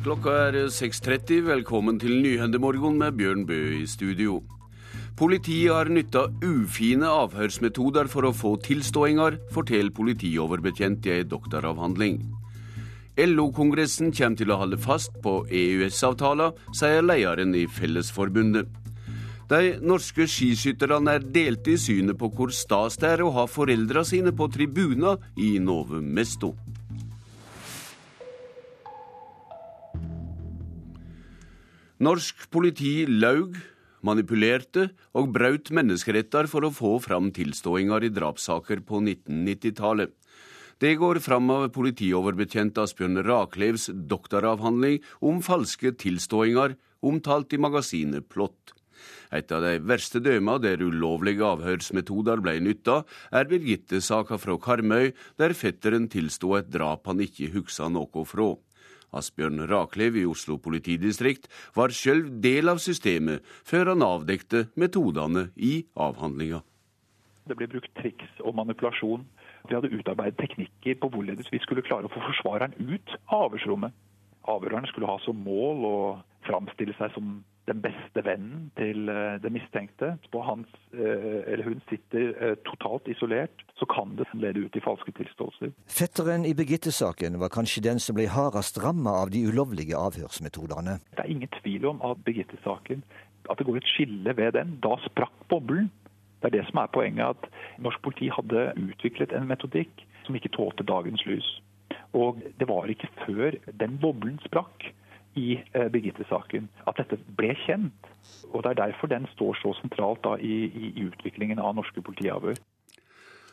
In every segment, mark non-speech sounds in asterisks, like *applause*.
Klokka er 6.30. Velkommen til Nyhendemorgon med Bjørn Bø i studio. Politiet har nytta ufine avhørsmetoder for å få tilståinger, forteller politioverbetjent i ei doktoravhandling. LO-kongressen kommer til å holde fast på EØS-avtala, sier lederen i Fellesforbundet. De norske skiskytterne er delte i synet på hvor stas det er å ha foreldra sine på tribuna i Nove Mesto. Norsk politi laug, manipulerte og brøt menneskeretter for å få fram tilståinger i drapssaker på 1990-tallet. Det går fram av politioverbetjent Asbjørn Raklevs doktoravhandling om falske tilståinger, omtalt i magasinet Plott. Et av de verste døma der ulovlige avhørsmetoder ble nytta, er Birgitte-saka fra Karmøy, der fetteren tilsto et drap han ikke huksa noe fra. Asbjørn Raklev i Oslo politidistrikt var sjøl del av systemet før han avdekte metodene i avhandlinga. Det ble brukt triks og manipulasjon. Vi hadde utarbeidet teknikker på hvorledes vi skulle klare å få forsvareren ut av avhørsrommet. Avhøreren skulle ha som mål å framstille seg som den beste vennen til det den mistenkte. Og han eh, eller hun sitter eh, totalt isolert, så kan det lede ut i falske tilståelser. Fetteren i Birgitte-saken var kanskje den som ble hardest ramma av de ulovlige avhørsmetodene. Det er ingen tvil om at Birgitte-saken at det går et skille ved den. Da sprakk boblen. Det er det som er poenget, at norsk politi hadde utviklet en metodikk som ikke tålte dagens lys. Og det var ikke før den boblen sprakk i eh, Birgitte-saken at dette ble kjent. Og Det er derfor den står så sentralt da, i, i, i utviklingen av norske politiavhør.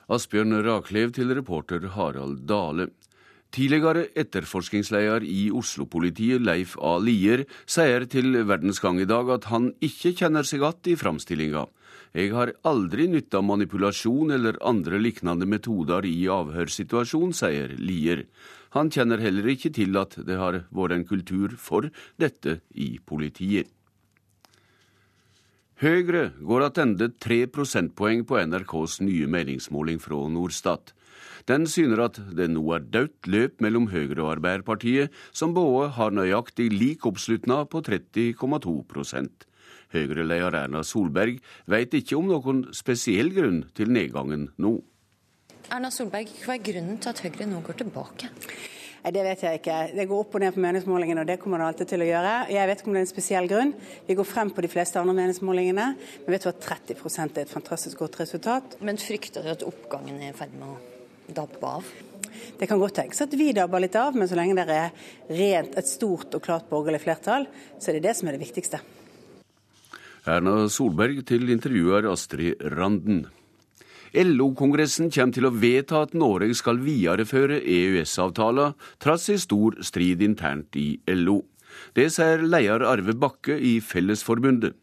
Asbjørn Raklev til reporter Harald Dale. Tidligere etterforskningsleder i Oslo-politiet, Leif A. Lier, sier til Verdens Gang i dag at han ikke kjenner seg igjen i framstillinga. Jeg har aldri nytta manipulasjon eller andre lignende metoder i avhørssituasjon, sier Lier. Han kjenner heller ikke til at det har vært en kultur for dette i politiet. Høyre går attende tre prosentpoeng på NRKs nye meningsmåling fra Norstat. Den syner at det nå er dødt løp mellom Høyre og Arbeiderpartiet, som både har nøyaktig lik oppslutnad på 30,2 Høyre-leder Erna Solberg vet ikke om noen spesiell grunn til nedgangen nå. Erna Solberg, hva er grunnen til at Høyre nå går tilbake? Det vet jeg ikke. Det går opp og ned på meningsmålingene, og det kommer det alltid til å gjøre. Jeg vet ikke om det er en spesiell grunn. Vi går frem på de fleste andre meningsmålingene. Men vet du at 30% er et fantastisk godt resultat. Men frykter du at oppgangen er i ferd med å dabbe av? Det kan godt tenkes at vi dabber litt av, men så lenge det er rent et stort og klart borgerlig flertall, så er det det som er det viktigste. Erna Solberg til intervjuer Astrid Randen. LO-kongressen kommer til å vedta at Norge skal videreføre EØS-avtalen, trass i stor strid internt i LO. Det sier leder Arve Bakke i Fellesforbundet.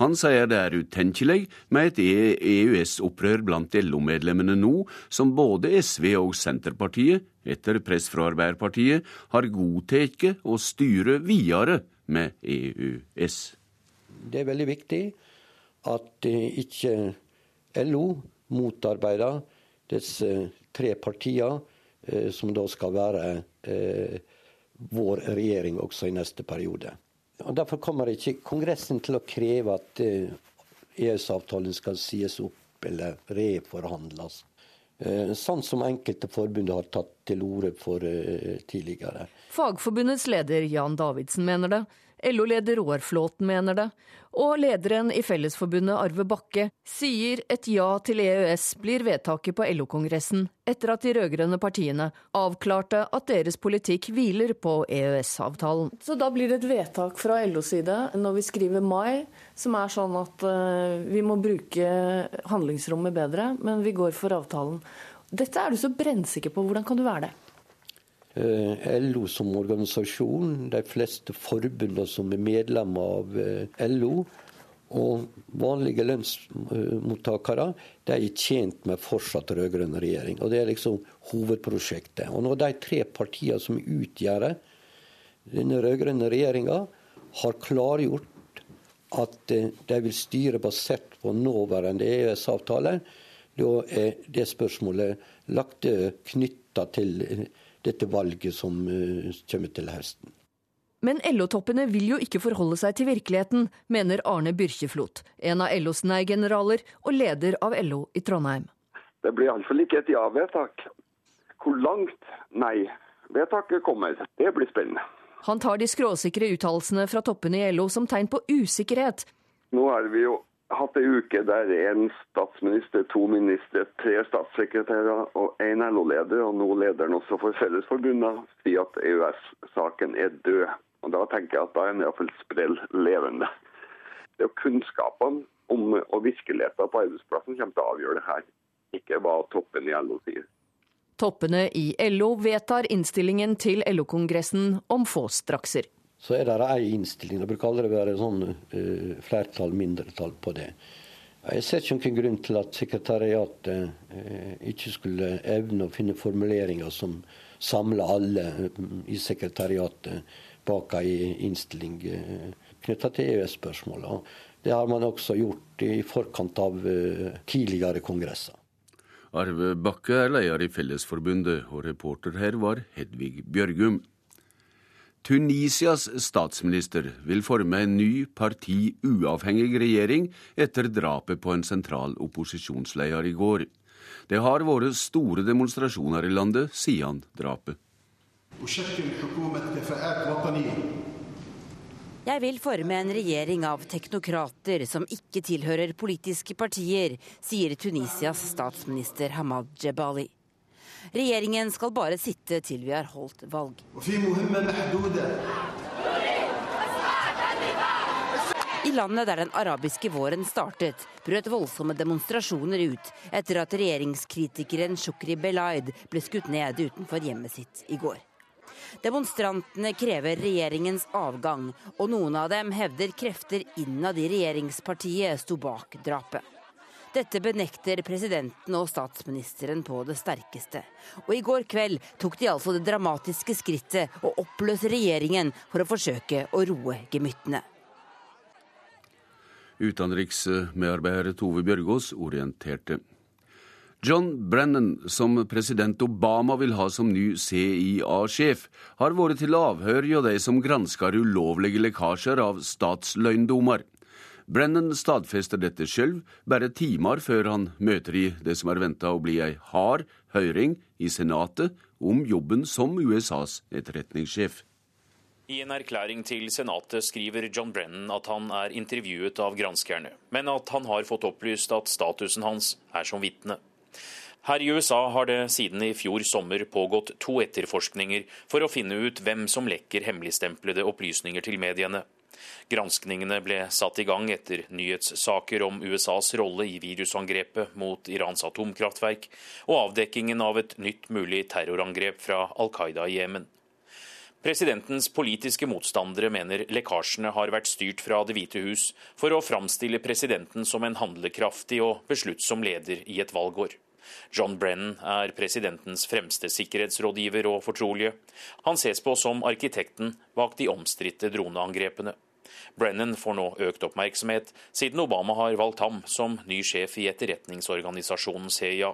Han sier det er utenkelig med et EØS-opprør blant LO-medlemmene nå, som både SV og Senterpartiet, etter press fra Arbeiderpartiet, har godtatt å styre videre med EØS. Det er veldig viktig at ikke LO motarbeider disse tre partiene, eh, som da skal være eh, vår regjering også i neste periode. Og Derfor kommer ikke Kongressen til å kreve at EØS-avtalen eh, skal sies opp eller reforhandles. Sånn som enkelte forbund har tatt til orde for tidligere. Fagforbundets leder Jan Davidsen mener det. LO-leder Roar Flåten mener det, og lederen i Fellesforbundet Arve Bakke sier et ja til EØS blir vedtaket på LO-kongressen etter at de rød-grønne partiene avklarte at deres politikk hviler på EØS-avtalen. Så da blir det et vedtak fra LOs side når vi skriver mai, som er sånn at uh, vi må bruke handlingsrommet bedre, men vi går for avtalen. Dette er du så brennsikker på. Hvordan kan du være det? Eh, LO som organisasjon, de fleste forbundene som er medlemmer av eh, LO, og vanlige lønnsmottakere, de er tjent med fortsatt rød-grønn regjering. Og Det er liksom hovedprosjektet. Og Når de tre partiene som utgjør denne rød-grønne regjeringa, har klargjort at eh, de vil styre basert på nåværende EØS-avtale, da er det spørsmålet lagt knytta til dette valget som eh, kommer til høsten. Men LO-toppene vil jo ikke forholde seg til virkeligheten, mener Arne Byrkjeflot, en av LOs nei-generaler og leder av LO i Trondheim. Det blir iallfall ikke et ja-vedtak. Hvor langt nei-vedtaket kommer, det blir spennende. Han tar de skråsikre uttalelsene fra toppene i LO som tegn på usikkerhet. Nå er vi jo hatt ei uke der en statsminister, to ministre, tre statssekretærer og én LO-leder, og nå lederen også for Fellesforbundet, sier at EØS-saken er død. Og Da tenker jeg at da er den iallfall sprell levende. Det er kunnskapene om og virkeligheten på arbeidsplassen kommer til å avgjøre det her, ikke hva toppen i LO sier. Toppene i LO vedtar innstillingen til LO-kongressen om få strakser. Så er det ei innstilling. Det bruker aldri være sånn uh, flertall, mindretall på det. Jeg ser ikke noen grunn til at sekretariatet uh, ikke skulle evne å finne formuleringer som samler alle uh, i sekretariatet bak ei innstilling uh, knytta til EØS-spørsmålet. Det har man også gjort i forkant av tidligere kongresser. Arve Bakke er leder i Fellesforbundet, og reporter her var Hedvig Bjørgum. Tunisias statsminister vil forme en ny partiuavhengig regjering etter drapet på en sentral opposisjonsleder i går. Det har vært store demonstrasjoner i landet siden drapet. Jeg vil forme en regjering av teknokrater som ikke tilhører politiske partier, sier Tunisias statsminister Hamad Jebali. Regjeringen skal bare sitte til vi har holdt valg. I landet der den arabiske våren startet, brøt voldsomme demonstrasjoner ut etter at regjeringskritikeren Shukri Belaid ble skutt ned utenfor hjemmet sitt i går. Demonstrantene krever regjeringens avgang, og noen av dem hevder krefter innad i regjeringspartiet sto bak drapet. Dette benekter presidenten og statsministeren på det sterkeste. Og i går kveld tok de altså det dramatiske skrittet å oppløse regjeringen for å forsøke å roe gemyttene. Utenriksmedarbeider Tove Bjørgaas orienterte. John Brennan, som president Obama vil ha som ny CIA-sjef, har vært til avhør hos de som gransker ulovlige lekkasjer av statsløgndommer. Brennan stadfester dette selv, bare timer før han møter i det som er venta å bli ei hard høring i Senatet om jobben som USAs etterretningssjef. I en erklæring til Senatet skriver John Brennan at han er intervjuet av granskerne, men at han har fått opplyst at statusen hans er som vitne. Her i USA har det siden i fjor sommer pågått to etterforskninger for å finne ut hvem som lekker hemmeligstemplede opplysninger til mediene. Granskningene ble satt i gang etter nyhetssaker om USAs rolle i virusangrepet mot Irans atomkraftverk, og avdekkingen av et nytt mulig terrorangrep fra Al Qaida i Jemen. Presidentens politiske motstandere mener lekkasjene har vært styrt fra Det hvite hus for å framstille presidenten som en handlekraftig og besluttsom leder i et valgår. John Brennan er presidentens fremste sikkerhetsrådgiver og fortrolige. Han ses på som arkitekten bak de omstridte droneangrepene. Brennan får nå økt oppmerksomhet, siden Obama har valgt ham som ny sjef i etterretningsorganisasjonen CIA.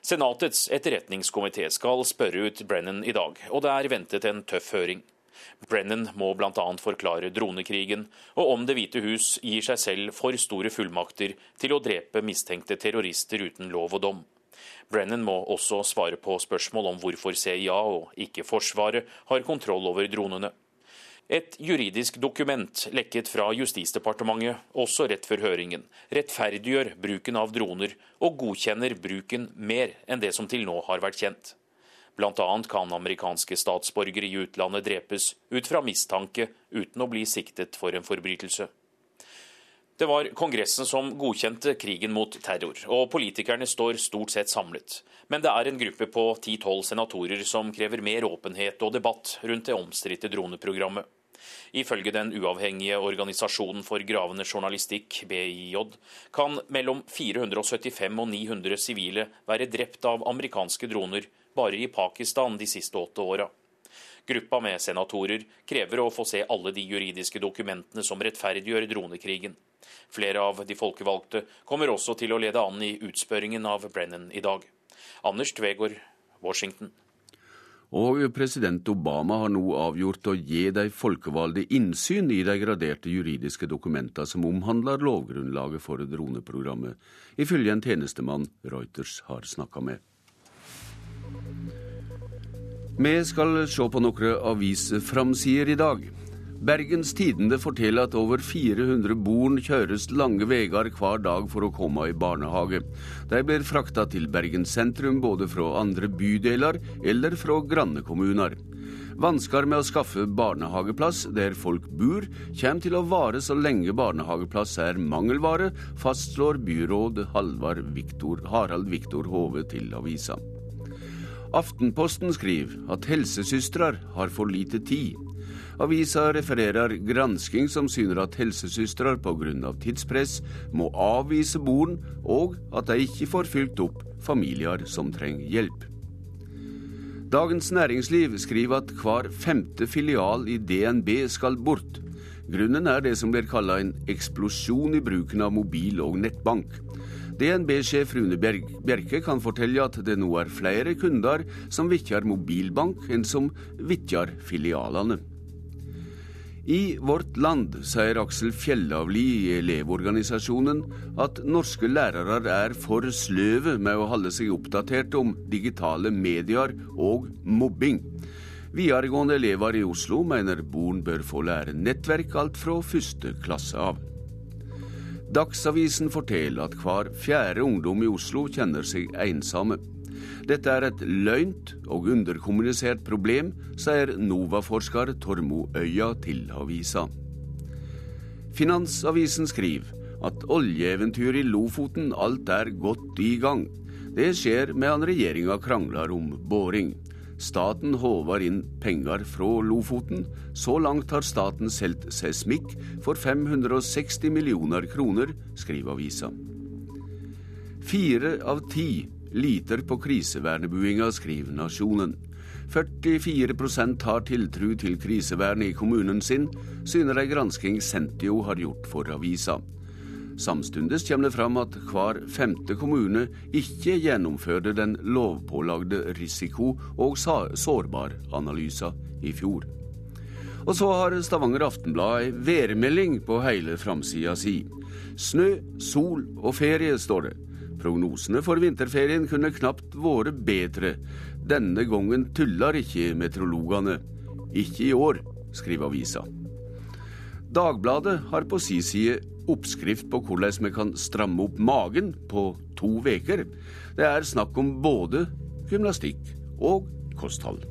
Senatets etterretningskomité skal spørre ut Brennan i dag, og det er ventet en tøff høring. Brennan må bl.a. forklare dronekrigen, og om Det hvite hus gir seg selv for store fullmakter til å drepe mistenkte terrorister uten lov og dom. Brennan må også svare på spørsmål om hvorfor CIA og ikke Forsvaret har kontroll over dronene. Et juridisk dokument lekket fra Justisdepartementet, også rett før høringen, rettferdiggjør bruken av droner og godkjenner bruken mer enn det som til nå har vært kjent. Bl.a. kan amerikanske statsborgere i utlandet drepes ut fra mistanke uten å bli siktet for en forbrytelse. Det var Kongressen som godkjente krigen mot terror, og politikerne står stort sett samlet. Men det er en gruppe på 10-12 senatorer som krever mer åpenhet og debatt rundt det omstridte droneprogrammet. Ifølge den uavhengige organisasjonen for gravende journalistikk, BIJ, kan mellom 475 og 900 sivile være drept av amerikanske droner bare i Pakistan de siste åtte åra. Gruppa med senatorer krever å få se alle de juridiske dokumentene som rettferdiggjør dronekrigen. Flere av de folkevalgte kommer også til å lede an i utspørringen av Brennan i dag. Anders Tvegård, Washington. Og president Obama har nå avgjort å gi de folkevalgte innsyn i de graderte juridiske dokumenter som omhandler lovgrunnlaget for droneprogrammet, ifølge en tjenestemann Reuters har snakka med. Vi skal se på noen avisframsider i dag. Bergens Tidende forteller at over 400 barn kjøres lange veier hver dag for å komme i barnehage. De blir frakta til Bergen sentrum både fra andre bydeler eller fra grannekommuner. Vansker med å skaffe barnehageplass der folk bor, kommer til å vare så lenge barnehageplass er mangelvare, fastslår byråd Victor, Harald Viktor Hove til avisa. Aftenposten skriver at helsesøstre har for lite tid. Avisa refererer gransking som syner at helsesøstre pga. tidspress må avvise barn, og at de ikke får fylt opp familier som trenger hjelp. Dagens Næringsliv skriver at hver femte filial i DNB skal bort. Grunnen er det som blir kalla en eksplosjon i bruken av mobil og nettbank. DNB-sjef Rune Bjerke kan fortelle at det nå er flere kunder som vitjar mobilbank enn som vitjar filialene. I Vårt Land sier Aksel Fjellavli i Elevorganisasjonen at norske lærere er for sløve med å holde seg oppdatert om digitale medier og mobbing. Videregående elever i Oslo mener barn bør få lære nettverk alt fra første klasse av. Dagsavisen forteller at hver fjerde ungdom i Oslo kjenner seg ensomme. Dette er et løgnt og underkommunisert problem, sier NOVA-forsker Tormo Øya til avisa. Finansavisen skriver at oljeeventyret i Lofoten alt er godt i gang. Det skjer medan regjeringa krangler om boring. Staten håver inn penger fra Lofoten. Så langt har staten solgt seismikk for 560 millioner kroner, skriver avisa. Fire av ti liter på krisevernebuinga, skriver Nasjonen. 44% har tiltru til krisevernet i kommunen sin, syner ei gransking Sentio har gjort for avisa. Samstundes kommer det fram at hver femte kommune ikke gjennomførte den lovpålagde risiko- og sårbaranalysa i fjor. Og så har Stavanger Aftenblad ei værmelding på hele framsida si. Snø, sol og ferie, står det. Prognosene for vinterferien kunne knapt vært bedre. Denne gangen tuller ikke meteorologene. Ikke i år, skriver avisa. Dagbladet har på si side oppskrift på hvordan vi kan stramme opp magen på to uker. Det er snakk om både gymnastikk og kosthold.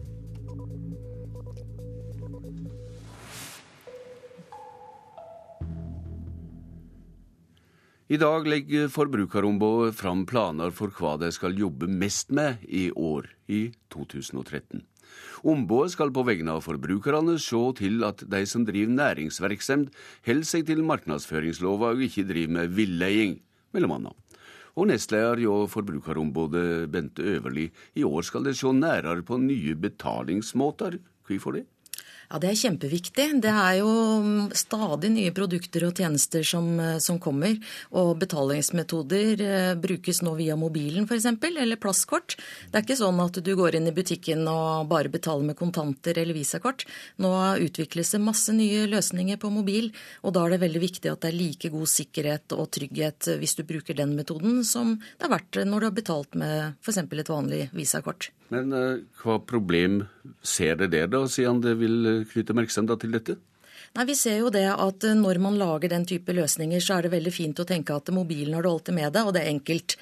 I dag legger Forbrukerombudet fram planer for hva de skal jobbe mest med i år, i 2013. Ombudet skal på vegne av forbrukerne se til at de som driver næringsvirksomhet, holder seg til markedsføringslova og ikke driver med villeding, mellom annet. Og nestleder hjå Forbrukerombudet, Bente Øverli, i år skal de se nærere på nye betalingsmåter. Hvorfor det? Ja, Det er kjempeviktig. Det er jo stadig nye produkter og tjenester som, som kommer. Og betalingsmetoder eh, brukes nå via mobilen f.eks., eller plastkort. Det er ikke sånn at du går inn i butikken og bare betaler med kontanter eller visakort. Nå utvikles det masse nye løsninger på mobil, og da er det veldig viktig at det er like god sikkerhet og trygghet hvis du bruker den metoden som det har vært når du har betalt med f.eks. et vanlig visakort. Men uh, hva problem ser det der, da, siden det vil eh, knytte oppmerksomhet til dette? Nei, Vi ser jo det at eh, når man lager den type løsninger, så er det veldig fint å tenke at mobilen har du alltid med deg, og det er enkelt.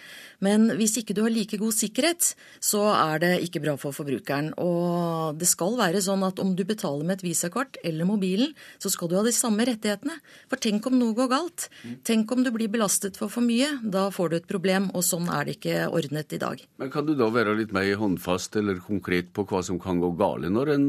Men hvis ikke du har like god sikkerhet, så er det ikke bra for forbrukeren. Og det skal være sånn at om du betaler med et visakort eller mobilen, så skal du ha de samme rettighetene. For tenk om noe går galt. Tenk om du blir belastet for for mye. Da får du et problem, og sånn er det ikke ordnet i dag. Men kan du da være litt mer håndfast eller konkret på hva som kan gå gale når en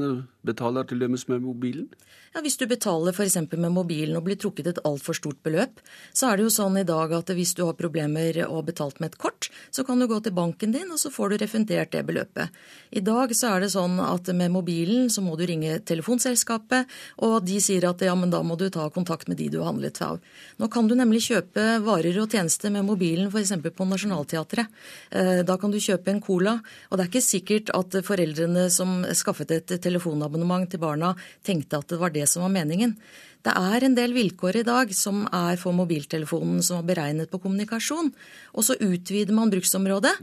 betaler til dømes med mobilen? Ja, Hvis du betaler f.eks. med mobilen og blir trukket et altfor stort beløp, så er det jo sånn i dag at hvis du har problemer og betalt med et kort, så kan du gå til banken din og så får du refundert det beløpet. I dag så er det sånn at med mobilen så må du ringe telefonselskapet, og de sier at ja, men da må du ta kontakt med de du har handlet fra. Nå kan du nemlig kjøpe varer og tjenester med mobilen f.eks. på Nationaltheatret. Eh, da kan du kjøpe en cola, og det er ikke sikkert at foreldrene som skaffet et telefonabonnement til barna, tenkte at det var det som var meningen. Det er en del vilkår i dag som er for mobiltelefonen som er beregnet på kommunikasjon. Og så utvider man bruksområdet,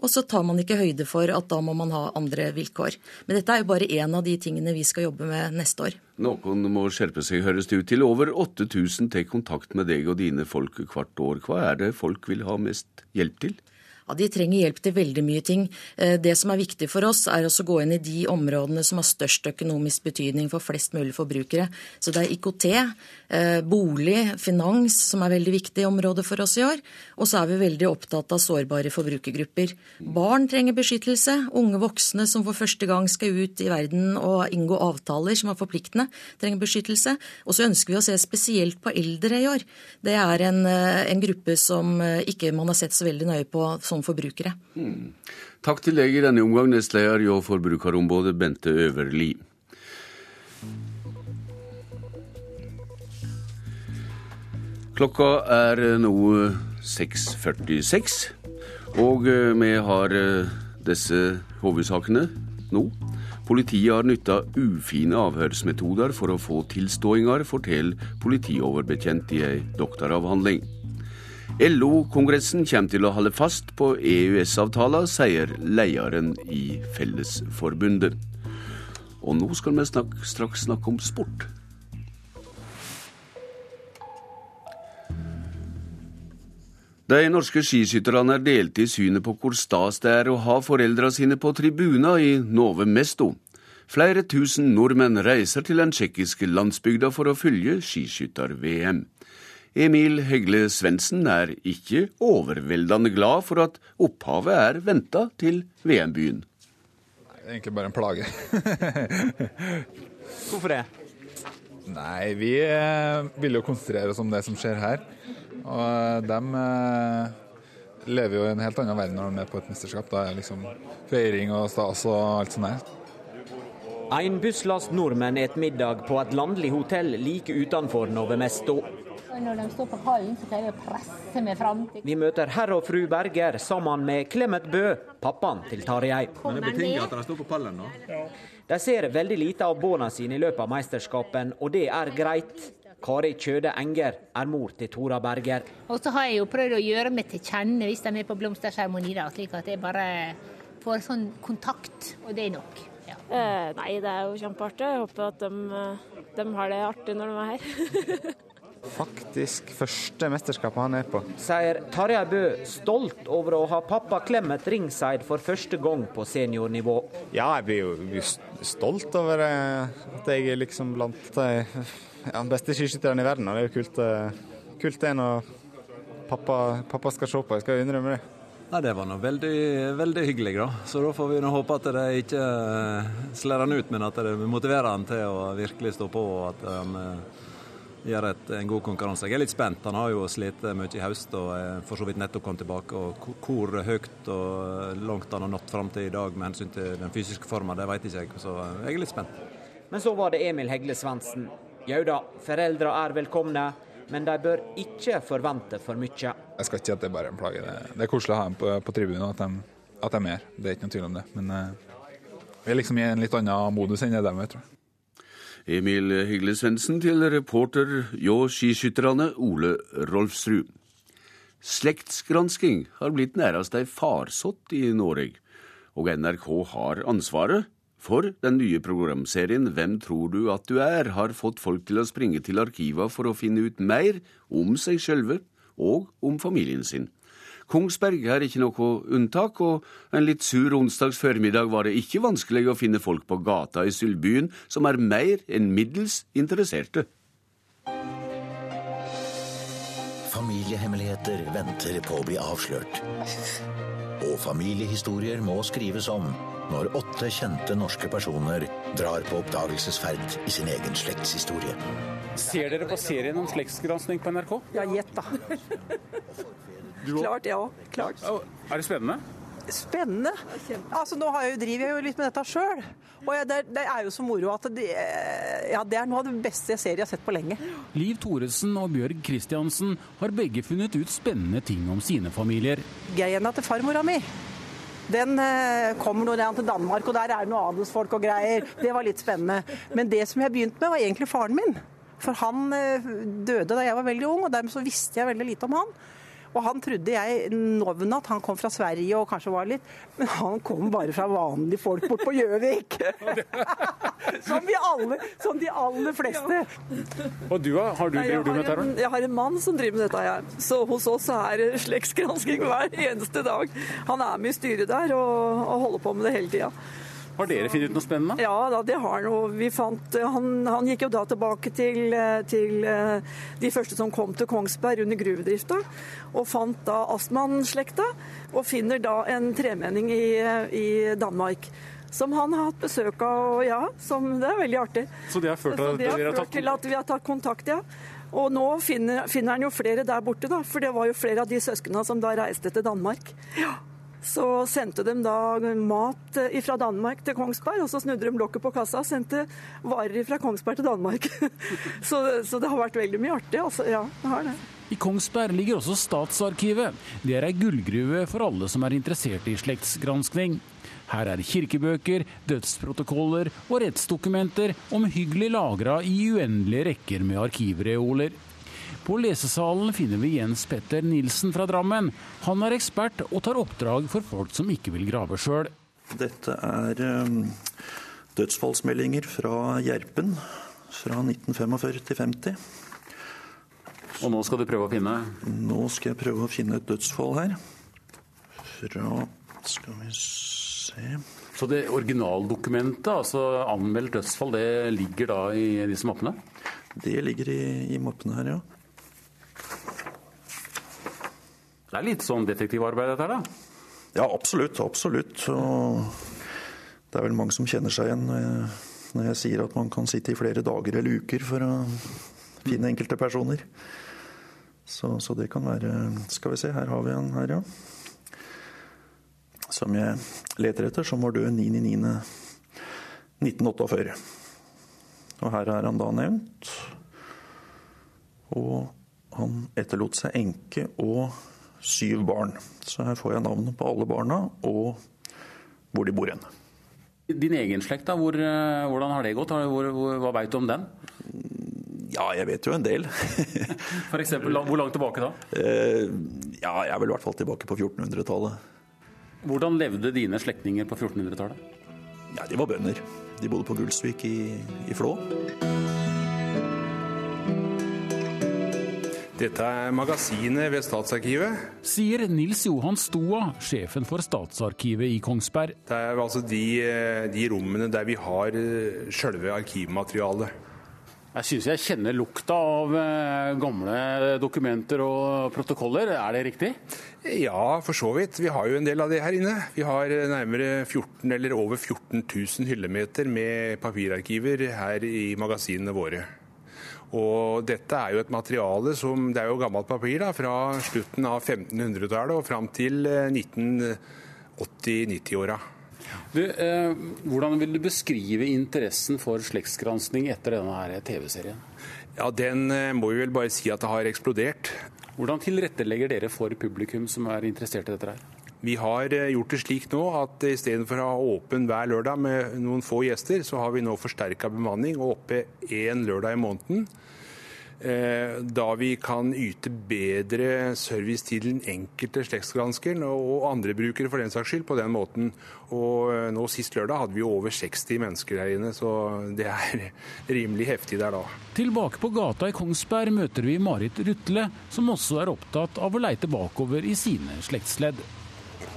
og så tar man ikke høyde for at da må man ha andre vilkår. Men dette er jo bare én av de tingene vi skal jobbe med neste år. Noen må skjerpe seg, høres det ut til. Over 8000 tar kontakt med deg og dine folk hvert år. Hva er det folk vil ha mest hjelp til? Ja, De trenger hjelp til veldig mye ting. Eh, det som er viktig for oss, er å gå inn i de områdene som har størst økonomisk betydning for flest mulig forbrukere. Så det er IKT, eh, bolig, finans som er veldig viktige områder for oss i år. Og så er vi veldig opptatt av sårbare forbrukergrupper. Barn trenger beskyttelse. Unge voksne som for første gang skal ut i verden og inngå avtaler som er forpliktende, trenger beskyttelse. Og så ønsker vi å se spesielt på eldre i år. Det er en, eh, en gruppe som ikke man har sett så veldig nøye på som forbrukere. Mm. Takk til deg i denne omgang, nestleder i Forbrukerombudet Bente Øverli. Klokka er nå 6.46, og eh, vi har eh, disse hovedsakene nå. Politiet har nytta ufine avhørsmetoder for å få tilståinger, forteller politioverbetjent i ei doktoravhandling. LO-kongressen kommer til å holde fast på EØS-avtalen, sier lederen i Fellesforbundet. Og nå skal vi snakke, straks snakke om sport. De norske skiskytterne er delte i synet på hvor stas det er å ha foreldra sine på tribuner i Nove Mesto. Flere tusen nordmenn reiser til den tsjekkiske landsbygda for å følge skiskytter-VM. Emil Hegle Svendsen er ikke overveldende glad for at opphavet er venta til VM-byen. Det er egentlig bare en plage. *laughs* Hvorfor det? Nei, vi eh, vil jo konsentrere oss om det som skjer her. Og eh, de eh, lever jo i en helt annen verden når de er med på et mesterskap. Da er det liksom feiring og stas og alt sånt der. En busslast nordmenn et middag på et landlig hotell like utenfor Nove Mesto. Når de står på hallen, så pleier jeg å presse meg fram. Vi møter herr og fru Berger sammen med Clemet Bø, pappaen til Tarjei. Men det betinger at de står på pallen nå? De ser veldig lite av barna sine i løpet av mesterskapen, og det er greit. Kari Kjøde Enger er mor til Tora Berger. Og så har jeg jo prøvd å gjøre meg til kjenne hvis de er på blomsterseremoni, slik at jeg bare får sånn kontakt, og det er nok. Ja. Eh, nei, det er jo kjempeartig. Jeg håper at de, eh, de har det artig når de er her. *laughs* Faktisk første mesterskapet han er på. Sier Tarjei Bø, stolt over å ha pappa Clemet ringside for første gang på seniornivå. Ja, jeg blir jo stolt over eh, at jeg er liksom blant de ja, beste skiskytterne i verden. Og det er jo kult, eh, kult det når pappa, pappa, skal se på. Jeg skal innrømme det. Ja, Det var nå veldig, veldig hyggelig, da. Så da får vi nå håpe at det ikke eh, slår han ut, men at det motiverer han til å virkelig stå på. og at han gjør et, en god konkurranse. Jeg er litt spent. Han har jo slitt mye i høst og er for så vidt nettopp kommet tilbake. og Hvor høyt og langt han har nådd fram til i dag med hensyn til den fysiske formen, det vet ikke jeg. Så jeg er litt spent. Men så var det Emil Hegle Svendsen. Jau da, foreldre er velkomne, men de bør ikke forvente for mye. Jeg skal ikke si at det er bare en plage. Det er koselig å ha dem på, på tribunen, at de, at de er her. Det er ikke noen tvil om det. Men uh, vi er liksom i en litt annen modus enn det de er, tror jeg. Emil Hygle Svendsen til reporter hjå skiskytterne Ole Rolfsrud. Slektsgransking har blitt nærast ei farsott i Noreg, og NRK har ansvaret for den nye programserien Hvem tror du at du er? har fått folk til å springe til arkiva for å finne ut mer om seg sjølve og om familien sin. Kongsberg er ikke noe unntak, og en litt sur onsdags formiddag var det ikke vanskelig å finne folk på gata i Sylbyen som er mer enn middels interesserte. Familiehemmeligheter venter på å bli avslørt. Og familiehistorier må skrives om når åtte kjente norske personer drar på oppdagelsesferd i sin egen slektshistorie. Ser dere på serien om slektsgransking på NRK? Ja, gjett da. Klart, ja. Klart. Er det spennende? Spennende. Altså, nå har jeg jo, driver jeg jo litt med dette sjøl. Og jeg, det, det, er jo så moro at det, ja, det er noe av det beste jeg ser jeg har sett på lenge. Liv Thoresen og Bjørg Kristiansen har begge funnet ut spennende ting om sine familier. Geina til farmora mi. Den eh, kommer nå til Danmark, og der er det noe adelsfolk og greier. Det var litt spennende. Men det som jeg begynte med, var egentlig faren min. For han eh, døde da jeg var veldig ung, og dermed så visste jeg veldig lite om han. Og han trodde jeg navnet at han kom fra Sverige og kanskje var litt Men han kom bare fra vanlige folk bort på Gjøvik! *laughs* som, som de aller fleste. Og du, har du, driver du med dette? Jeg har en mann som driver med dette her. Så hos oss er det slektsgransking hver eneste dag. Han er med i styret der og, og holder på med det hele tida. Har dere funnet ut noe spennende? Ja, da, det har han. Vi fant, han, han, gikk jo da tilbake til, til, de første som kom til Kongsberg under gruvedrifta, og fant da Astman-slekta. og finner da en tremenning i, i Danmark. Som han har hatt besøk av, og ja, som, det er veldig artig. Så det har ført, til, det har ført til at vi har tatt kontakt, ja. Og nå finner, finner han jo flere der borte, da, for det var jo flere av de søsknene som da reiste til Danmark. Ja. Så sendte de da mat fra Danmark til Kongsberg, og så snudde de lokket på kassa og sendte varer fra Kongsberg til Danmark. *laughs* så, så, det har vært veldig mye artig. Altså. Ja, det har det. I Kongsberg ligger også Statsarkivet. Det er ei gullgruve for alle som er interessert i slektsgranskning. Her er kirkebøker, dødsprotokoller og rettsdokumenter omhyggelig lagra i uendelige rekker med arkivreoler. På lesesalen finner vi Jens Petter Nilsen fra Drammen. Han er ekspert og tar oppdrag for folk som ikke vil grave sjøl. Dette er um, dødsfallsmeldinger fra Gjerpen fra 1945 til 50. Og nå skal du prøve å finne? Nå skal jeg prøve å finne et dødsfall her. Fra Skal vi se Så det originaldokumentet, altså anmeldt dødsfall, det ligger da i disse mappene? Det ligger i, i mappene her, ja. Det er litt sånn detektivarbeid dette her, da? Ja, absolutt. Absolutt. Og det er vel mange som kjenner seg igjen når jeg, sier at man kan sitte i flere dager eller uker for å finne enkelte personer. Så, så, det kan være Skal vi se, her har vi en her, ja. Som jeg leter etter, som var død 9.9.1948. Og her er han da nevnt. Og han etterlot seg enke og syv barn. Så her får jeg navnet på alle barna og hvor de bor hen. Din egen slekt, da, hvor, hvordan har det gått? Hvor, hvor, hva veit du om den? Ja, jeg vet jo en del. *laughs* For eksempel, hvor langt tilbake da? Eh, ja, Jeg er vel i hvert fall tilbake på 1400-tallet. Hvordan levde dine slektninger på 1400-tallet? Ja, De var bønder. De bodde på Gullsvik i, i Flå. Dette er magasinet ved Statsarkivet. Sier Nils Johan Stoa, sjefen for Statsarkivet i Kongsberg. Det er altså de, de rommene der vi har sjølve arkivmaterialet. Jeg syns jeg kjenner lukta av gamle dokumenter og protokoller. Er det riktig? Ja, for så vidt. Vi har jo en del av det her inne. Vi har nærmere 14 eller over 14 000 hyllemeter med papirarkiver her i magasinene våre. Og dette er jo et materiale som Det er jo gammelt papir da, fra slutten av 1500-tallet og fram til 1980-90-åra. Eh, hvordan vil du beskrive interessen for slektsgransking etter denne TV-serien? Ja, Den må vi vel bare si at det har eksplodert. Hvordan tilrettelegger dere for publikum som er interessert i dette? her? Vi har gjort det slik nå at istedenfor å ha åpen hver lørdag med noen få gjester, så har vi nå forsterka bemanning og oppe én lørdag i måneden. Da vi kan yte bedre service til den enkelte slektsgranskeren og andre brukere for den saks skyld på den måten. Og nå Sist lørdag hadde vi over 60 mennesker her inne, så det er *laughs* rimelig heftig der da. Tilbake på gata i Kongsberg møter vi Marit Rutle, som også er opptatt av å leite bakover i sine slektsledd.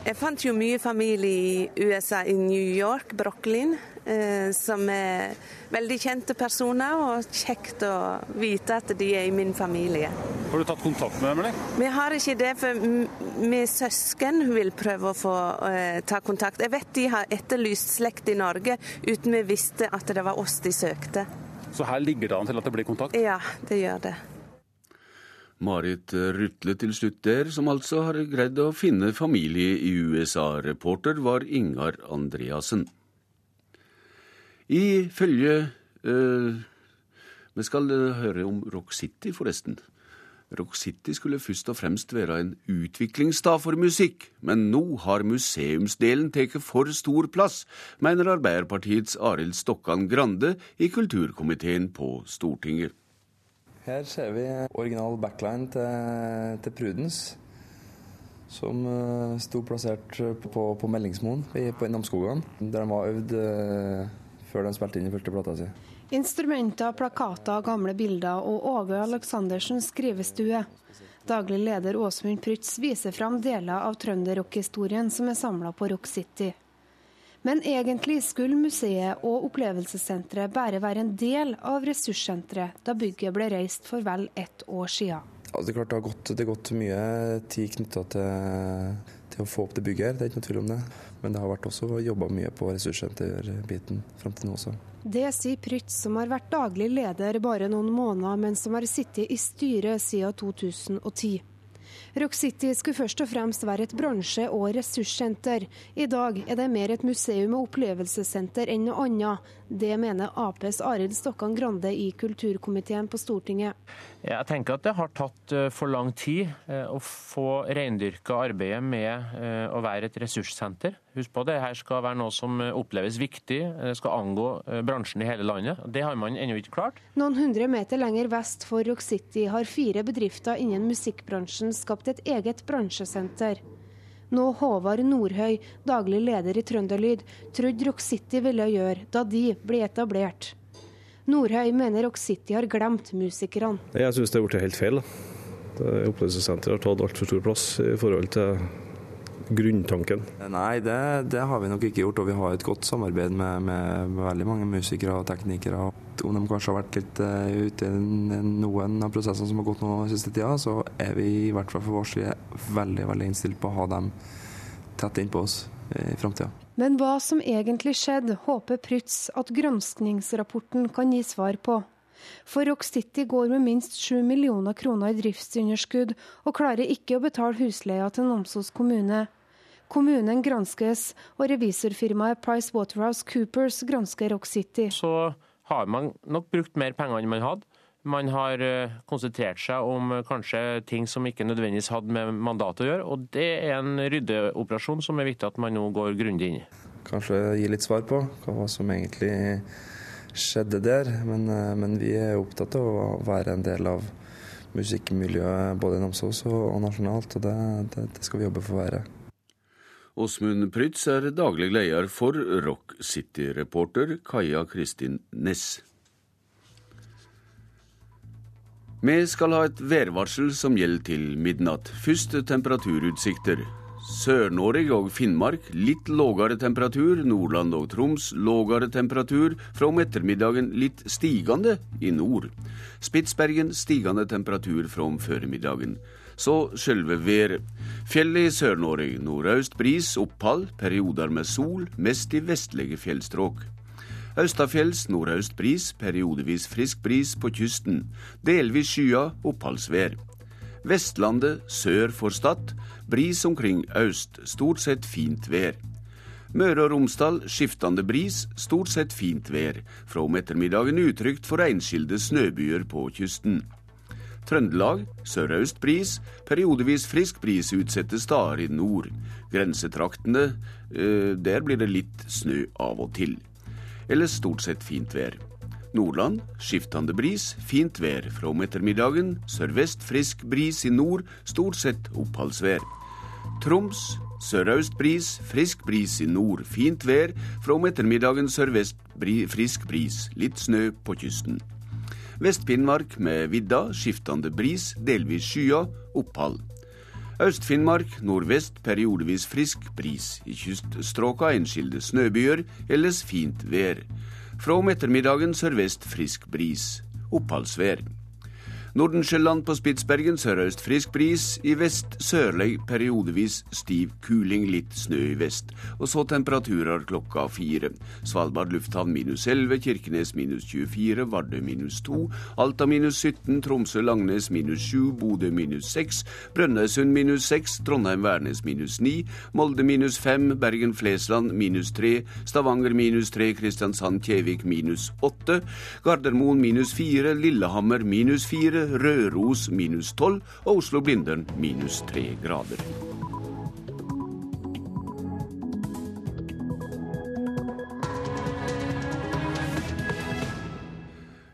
Jeg fant jo mye familie i USA, i New York, Brooklyn. eh, som er veldig kjente personer, og kjekt å vite at de er i min familie. Har du tatt kontakt med dem, eller? Vi har ikke det, for vi søsken vil prøve å få eh, ta kontakt. Jeg vet de har etterlyst slekt i Norge uten vi visste at det var oss de søkte. Så her ligger det an til at det blir kontakt? Ja, det gjør det. Marit Rutle til slutt der, som altså har greid å finne familie i USA. Reporter var Ingar Andreassen. Ifølge øh, Vi skal høre om Rock City, forresten. Rock City skulle først og fremst være en utviklingsstad for musikk, men nå har museumsdelen tatt for stor plass, mener Arbeiderpartiets Arild Stokkan Grande i kulturkomiteen på Stortinget. Her ser vi original backline til, til Prudence, som uh, sto plassert på, på Meldingsmoen på Namsskogan, der de var øvd uh, før de spilte inn i første plata si. Instrumenter, plakater, gamle bilder og Åge Aleksandersens skrivestue. Daglig leder Åsmund Prytz viser fram deler av trønderrockhistorien som er samla på Rock City. Men egentlig skulle museet og opplevelsessenteret bare være en del av ressurssenteret da bygget ble reist for vel ett år siden. Altså, det, er klart det, har gått, det har gått mye tid knytta til, til, å få opp det bygget her, det er ikke noe tvil om det. Men det har vært også jobba mye på ressurssenterbiten fram til nå også. Det sier Prytz, som har vært daglig leder bare noen måneder, men som har sittet i styret siden 2010. Rock City skulle først og fremst være et bransje- og ressurssenter. I dag er det mer et museum og opplevelsessenter enn noe annet. Det mener Aps Arild Stokkan Grande i kulturkomiteen på Stortinget. Jeg tenker at det har tatt eh, for lang tid eh, å få reindyrka arbeidet med eh, å være et ressurssenter. Husk på det her skal være noe som oppleves viktig, det skal angå bransjen i hele landet. Det har man ennå ikke klart. Noen hundre meter lenger vest for Rock City har fire bedrifter innen musikkbransjen skapt et eget bransjesenter. Nå Håvard Nordhøy, daglig leder i Trønderlyd, trodde Rock City ville gjøre da de ble etablert. Nordhøy mener Rock City har glemt musikerne. Jeg syns det er blitt helt feil. Opplevelsessenteret har tatt altfor stor plass i forhold til grunntanken. Nei, det, det, har vi nok ikke gjort. Og vi har et godt samarbeid med, med, med veldig mange musikere og teknikere. Om de kanskje har vært litt uh, ute i noen av prosessene som har gått nå siste tida, så er vi i hvert fall for vår side veldig, veldig innstilt på å ha dem tett innpå oss i framtida. Men hva som egentlig skjedde, håper Prytz at granskningsrapporten kan gi svar på. For Rock City går med minst 7 millioner kroner i driftsunderskudd, og klarer ikke å betale husleia til Namsos kommune. Kommunen granskes, og revisorfirmaet Price Waterhouse Coopers gransker Rock City. Så har man nok brukt mer penger enn man hadde. Man har konsentrert seg om kanskje ting som ikke nødvendigvis hadde med mandatet å gjøre, og det er en ryddeoperasjon som er viktig at man nå går grundig inn i. Kanskje gi litt svar på hva som egentlig skjedde der, men, men, vi er opptatt av å være en del av musikkmiljøet både i Namsos og, nasjonalt, og det, det, det skal vi jobbe for å være. Åsmund Prytz er daglig leder for Rock City-reporter Kaja Kristin Næss. Vi skal ha et værvarsel som gjelder til midnatt. Først temperaturutsikter. Sør-Norge og Finnmark litt lågere temperatur. Nordland og Troms lågere temperatur. Fra om ettermiddagen litt stigende i nord. Spitsbergen stigende temperatur fra om formiddagen. Så selve været. Fjellet i Sør-Norge nordøst bris, opphold, perioder med sol, mest i vestlige fjellstrøk. Austafjells nordøst bris, periodevis frisk bris på kysten. Delvis skya, oppholdsvær. Vestlandet sør for Stad, bris omkring øst, stort sett fint vær. Møre og Romsdal skiftende bris, stort sett fint vær. Fra om ettermiddagen utrygt for enskilde snøbyer på kysten. Trøndelag sørøst bris, periodevis frisk bris utsatte steder i nord. Grensetraktene, der blir det litt snø av og til. Ellers stort sett fint vær. Nordland skiftende bris, fint vær fra om ettermiddagen. Sørvest frisk bris i nord, stort sett oppholdsvær. Troms sørøst bris, frisk bris i nord, fint vær. Fra om ettermiddagen sørvest bri, frisk bris, litt snø på kysten. Vest-Finnmark med vidda, skiftende bris, delvis skya, opphold. Øst-Finnmark nordvest periodevis frisk bris. I kyststråka enskilde snøbyger, ellers fint vær. Fra om ettermiddagen sørvest frisk bris. Oppholdsvær. Nordensjøland på Spitsbergen sørøst frisk bris. I vest sørlig periodevis stiv kuling, litt snø i vest. Og så temperaturer klokka fire. Svalbard lufthavn minus 11, Kirkenes minus 24, Vardø minus 2, Alta minus 17, Tromsø-Langnes minus 7, Bodø minus 6, Brønnøysund minus 6, Trondheim-Værnes minus 9, Molde minus 5, Bergen-Flesland minus 3, Stavanger minus 3, Kristiansand-Kjevik minus 8, Gardermoen minus 4, Lillehammer minus 4, Røros minus 12 og Oslo-Blindern minus 3 grader.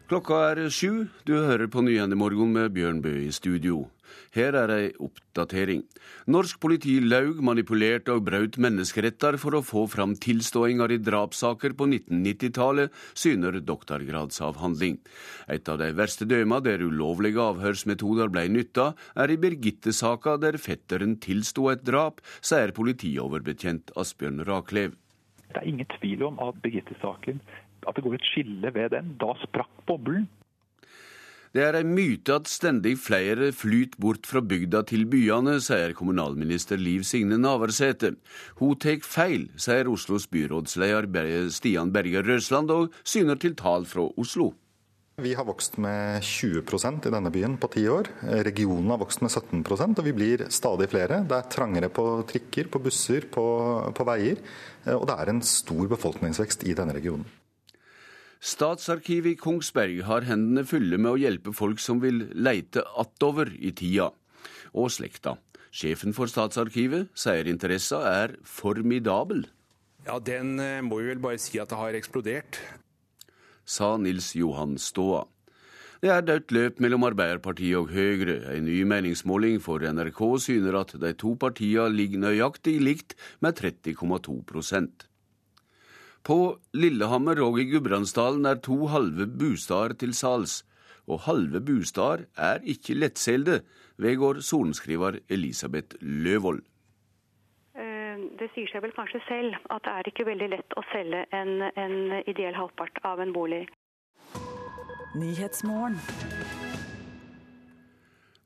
Klokka er sju. Du hører på Nyhendemorgen med Bjørn Bø i studio. Her er ei oppdatering. Norsk politi laug, manipulerte og brøt menneskeretter for å få fram tilståinger i drapssaker på 1990-tallet, syner doktorgradsavhandling. Et av de verste døma der ulovlige avhørsmetoder ble nytta, er i Birgitte-saka der fetteren tilsto et drap, sier politioverbetjent Asbjørn Raklev. Det er ingen tvil om at Birgitte-saken at det går et skille ved den. Da sprakk boblen. Det er en myte at stendig flere flyter bort fra bygda til byene, sier kommunalminister Liv Signe Navarsete. Hun tar feil, sier Oslos byrådsleder Stian Berger Røsland, og syner til tall fra Oslo. Vi har vokst med 20% i denne byen på ti år. Regionen har vokst med 17% og vi blir stadig flere. Det er trangere på trikker, på busser, på, på veier. Og det er en stor befolkningsvekst i denne regionen. Statsarkivet i Kongsberg har hendene fulle med å hjelpe folk som vil leite attover i tida, og slekta. Sjefen for Statsarkivet sier interessa er formidabel. Ja, den eh, må vi vel bare si at det har eksplodert. Sa Nils Johan Ståa. Det er dødt løp mellom Arbeiderpartiet og Høyre. En ny meningsmåling for NRK syner at de to partiene ligger nøyaktig likt med 30,2 på Lillehammer og i Gudbrandsdalen er to halve bostader til sals. Og halve bostader er ikke lettselte, vedgår sorenskriver Elisabeth Løvold. Eh, det sier seg vel kanskje selv at det er ikke veldig lett å selge en, en ideell halvpart av en bolig.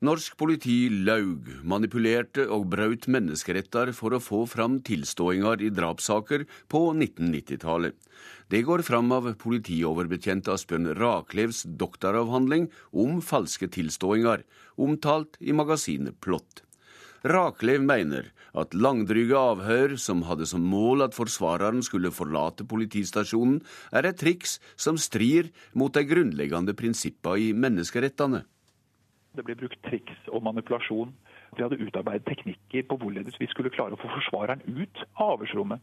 Norsk politi laug, manipulerte og brøt menneskeretter for å få fram tilståinger i drapssaker på 1990-tallet. Det går fram av politioverbetjent Asbjørn Raklevs doktoravhandling om falske tilståinger, omtalt i magasinet Plott. Raklev mener at langdryge avhør som hadde som mål at forsvareren skulle forlate politistasjonen, er et triks som strir mot de grunnleggende prinsippa i menneskerettene. Det ble brukt triks og manipulasjon. Vi hadde utarbeidet teknikker på hvorledes vi skulle klare å få forsvareren ut av avhørsrommet.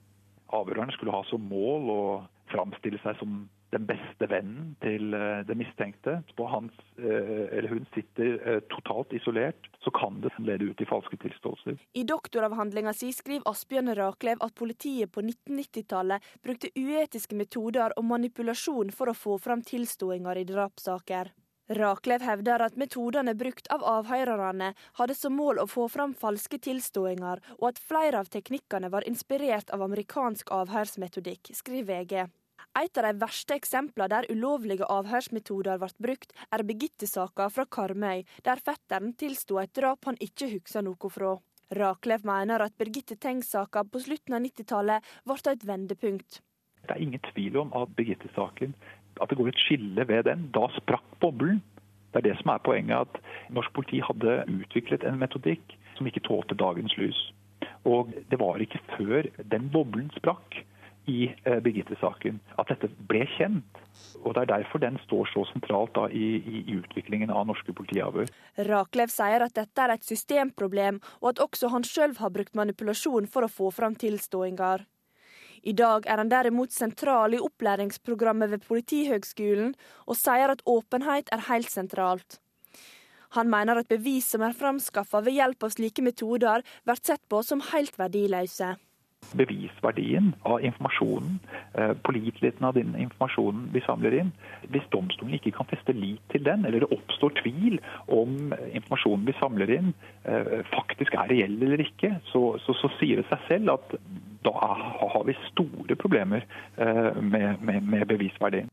Avhøreren skulle ha som mål å framstille seg som den beste vennen til eh, den mistenkte. Og hans eh, eller hun sitter eh, totalt isolert, så kan det lede ut i falske tilståelser. I doktoravhandlinga si skriver Asbjørn Raklev at politiet på 1990-tallet brukte uetiske metoder og manipulasjon for å få fram tilståinger i drapssaker. Raklev hevder at metodene brukt av avhørerne hadde som mål å få fram falske tilståinger, og at flere av teknikkene var inspirert av amerikansk avhørsmetodikk, skriver VG. Et av de verste eksemplene der ulovlige avhørsmetoder ble brukt, er Birgitte-saka fra Karmøy, der fetteren tilsto et drap han ikke husker noe fra. Raklev mener at Birgitte Tengs-saka på slutten av 90-tallet ble et vendepunkt. Det er ingen tvil om at Birgitte-saken at det går et skille ved den. Da sprakk boblen. Det er det som er poenget. At norsk politi hadde utviklet en metodikk som ikke tålte dagens lys. Og det var ikke før den boblen sprakk i eh, Birgitte-saken at dette ble kjent. Og Det er derfor den står så sentralt da, i, i, i, utviklingen av norske politiavhør. Raklev sier at dette er et systemproblem, og at også han sjøl har brukt manipulasjon for å få fram tilståinger. I dag er han derimot sentral i opplæringsprogrammet ved Politihøgskolen, og sier at åpenhet er helt sentralt. Han mener at bevis som er framskaffa ved hjelp av slike metoder, blir sett på som helt verdiløse. Bevisverdien av informasjonen, eh, påliteligheten av den informasjonen vi samler inn. Hvis domstolen ikke kan feste lit til den, eller det oppstår tvil om informasjonen vi samler inn eh, faktisk er reell eller ikke, så, så, så sier det seg selv at da har vi store problemer eh, med, med, med bevisverdien.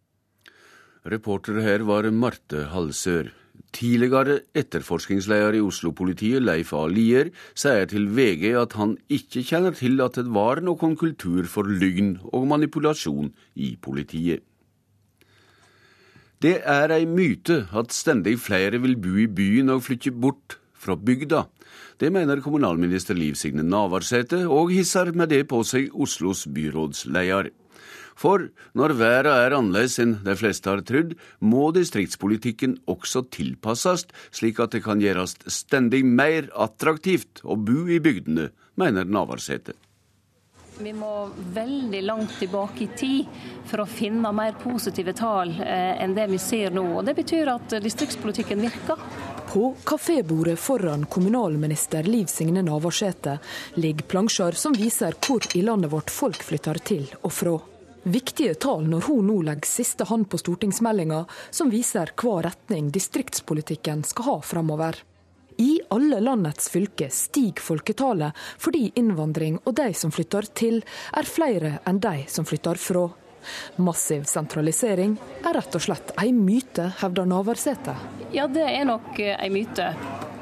Reporter her var Marte Halsør. Tidligere etterforskningsleder i Oslo-politiet, Leif A. Lier, sier til VG at han ikke kjenner til at det var noen kultur for lygn og manipulasjon i politiet. Det er ei myte at stendig flere vil bo i byen og flytte bort fra bygda. Det mener kommunalminister Liv Signe Navarsete, og hisser med det på seg Oslos byrådsleder. For når været er annerledes enn de fleste har trodd, må distriktspolitikken også tilpasses, slik at det kan gjøres stendig mer attraktivt å bo i bygdene, mener Navarsete. Vi må veldig langt tilbake i tid for å finne mer positive tall eh, enn det vi ser nå. Og Det betyr at distriktspolitikken virker. På kafébordet foran kommunalminister Liv Signe Navarsete ligger plansjer som viser hvor i landet vårt folk flytter til og fra. Viktige tall når hun nå legger siste hånd på stortingsmeldinga som viser hva retning distriktspolitikken skal ha framover. I alle landets fylker stiger folketallet fordi innvandring og de som flytter til, er flere enn de som flytter fra. Massiv sentralisering er rett og slett ei myte, hevder Navarsete. Ja, det er nok ei myte.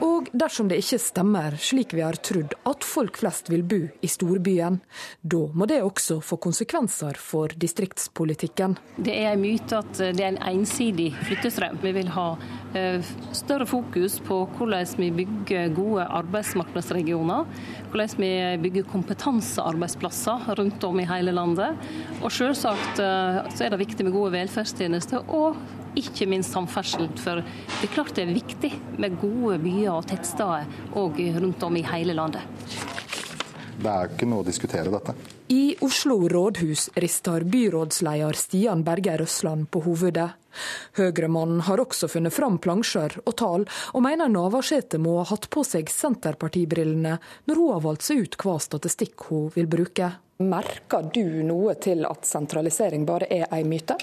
Og dersom det ikke stemmer, slik vi har trodd, at folk flest vil bo i storbyen, da må det også få konsekvenser for distriktspolitikken. Det er en myte at det er en ensidig flyttestrøm. Vi vil ha eh, større fokus på hvordan vi bygger gode arbeidsmarkedsregioner. Hvordan vi bygger kompetansearbeidsplasser rundt om i hele landet. Og selvsagt eh, er det viktig med gode velferdstjenester og ikke minst samferdsel. For det er klart det er viktig med gode byer og tettsteder og rundt om i hele landet. Det er ikke noe å diskutere dette. I Oslo rådhus rister byrådsleder Stian Berger Røsland på hovedet. Høyremannen har også funnet fram plansjer og tall, og mener Navarsete må ha hatt på seg Senterpartibrillene når hun har valgt seg ut hva statistikk hun vil bruke. Merker du noe til at sentralisering bare er ei myte?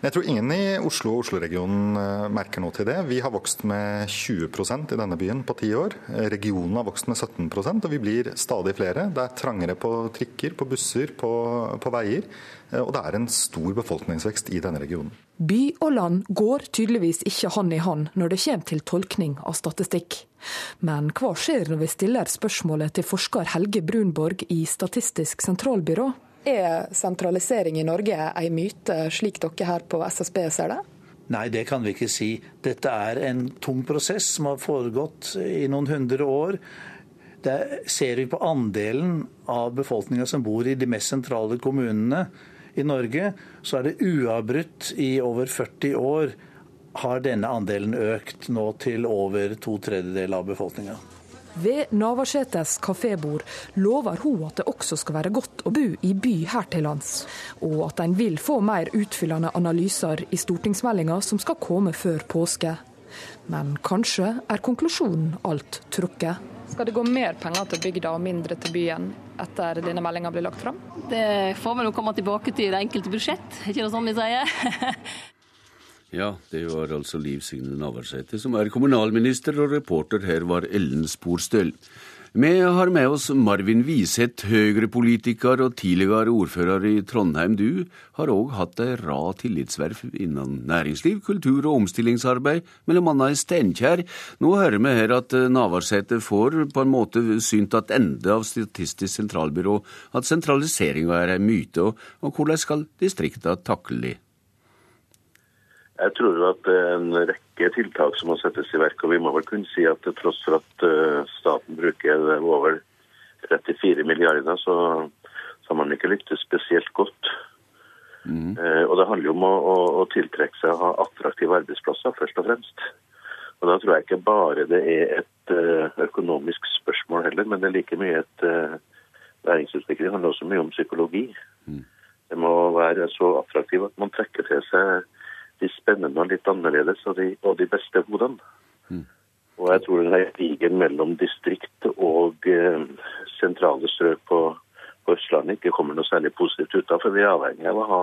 Jeg tror ingen i Oslo og Oslo-regionen eh, merker noe til det. Vi har vokst med 20% i denne byen på ti år. Regionen har vokst med 17% og vi blir stadig flere. Det er trangere på trikker, på busser, på, på veier. Eh, og det er en stor befolkningsvekst i denne regionen. By og land går tydeligvis ikke hånd i hånd når det kommer til tolkning av statistikk. Men hva skjer når vi stiller spørsmålet til forsker Helge Brunborg i Statistisk sentralbyrå? Er sentralisering i Norge ei myte, slik dere her på SSB ser det? Nei, det kan vi ikke si. Dette er en tung prosess som har foregått i noen hundre år. Der ser vi på andelen av befolkninga som bor i de mest sentrale kommunene i Norge, så er det uavbrutt i over 40 år har denne andelen økt nå til over to tredjedeler av befolkninga. Ved Navarsetes kafébord lover hun at det også skal være godt å bo i by her til lands, og at en vil få mer utfyllende analyser i stortingsmeldinga som skal komme før påske. Men kanskje er konklusjonen alt trukket. Skal det gå mer penger til bygda og mindre til byen etter denne meldinga blir lagt fram? Det får vi nå komme tilbake til i det enkelte budsjett, ikke det sånn vi sier? *laughs* ja, det var altså Liv Signe Navarsete som er kommunalminister, og reporter her var Ellen Sporstøl. Vi har med oss Marvin Wiseth, Høyre-politiker og tidligere ordfører i Trondheim. Du har òg hatt ei rad tillitsverv innen næringsliv, kultur og omstillingsarbeid, mellom annet i Steinkjer. Nå hører vi her at Navarsete får på en måte synt ende av Statistisk sentralbyrå at sentraliseringa er ei myte, og, hvordan skal distrikta takle det? Jeg tror at en rekke tiltak som må settes i verk. og Vi må vel kunne si at til tross for at eh, staten bruker over 34 milliarder, så, så har man ikke lyktes spesielt godt. Mm. Eh, og Det handler jo om å, å, å tiltrekke seg å ha attraktive arbeidsplasser, først og fremst. Og Da tror jeg ikke bare det er et uh, økonomisk spørsmål heller, men det er like mye et næringsutvikling. Det handler også mye om psykologi. Mm. Det må være så attraktivt at man trekker til seg de spennende og litt annerledes, og de, og de beste hodene. Mm. Og jeg tror denne krigen mellom distrikt og eh, sentrale strøk på, på Østlandet ikke kommer noe særlig positivt ut av. For vi er avhengig av å ha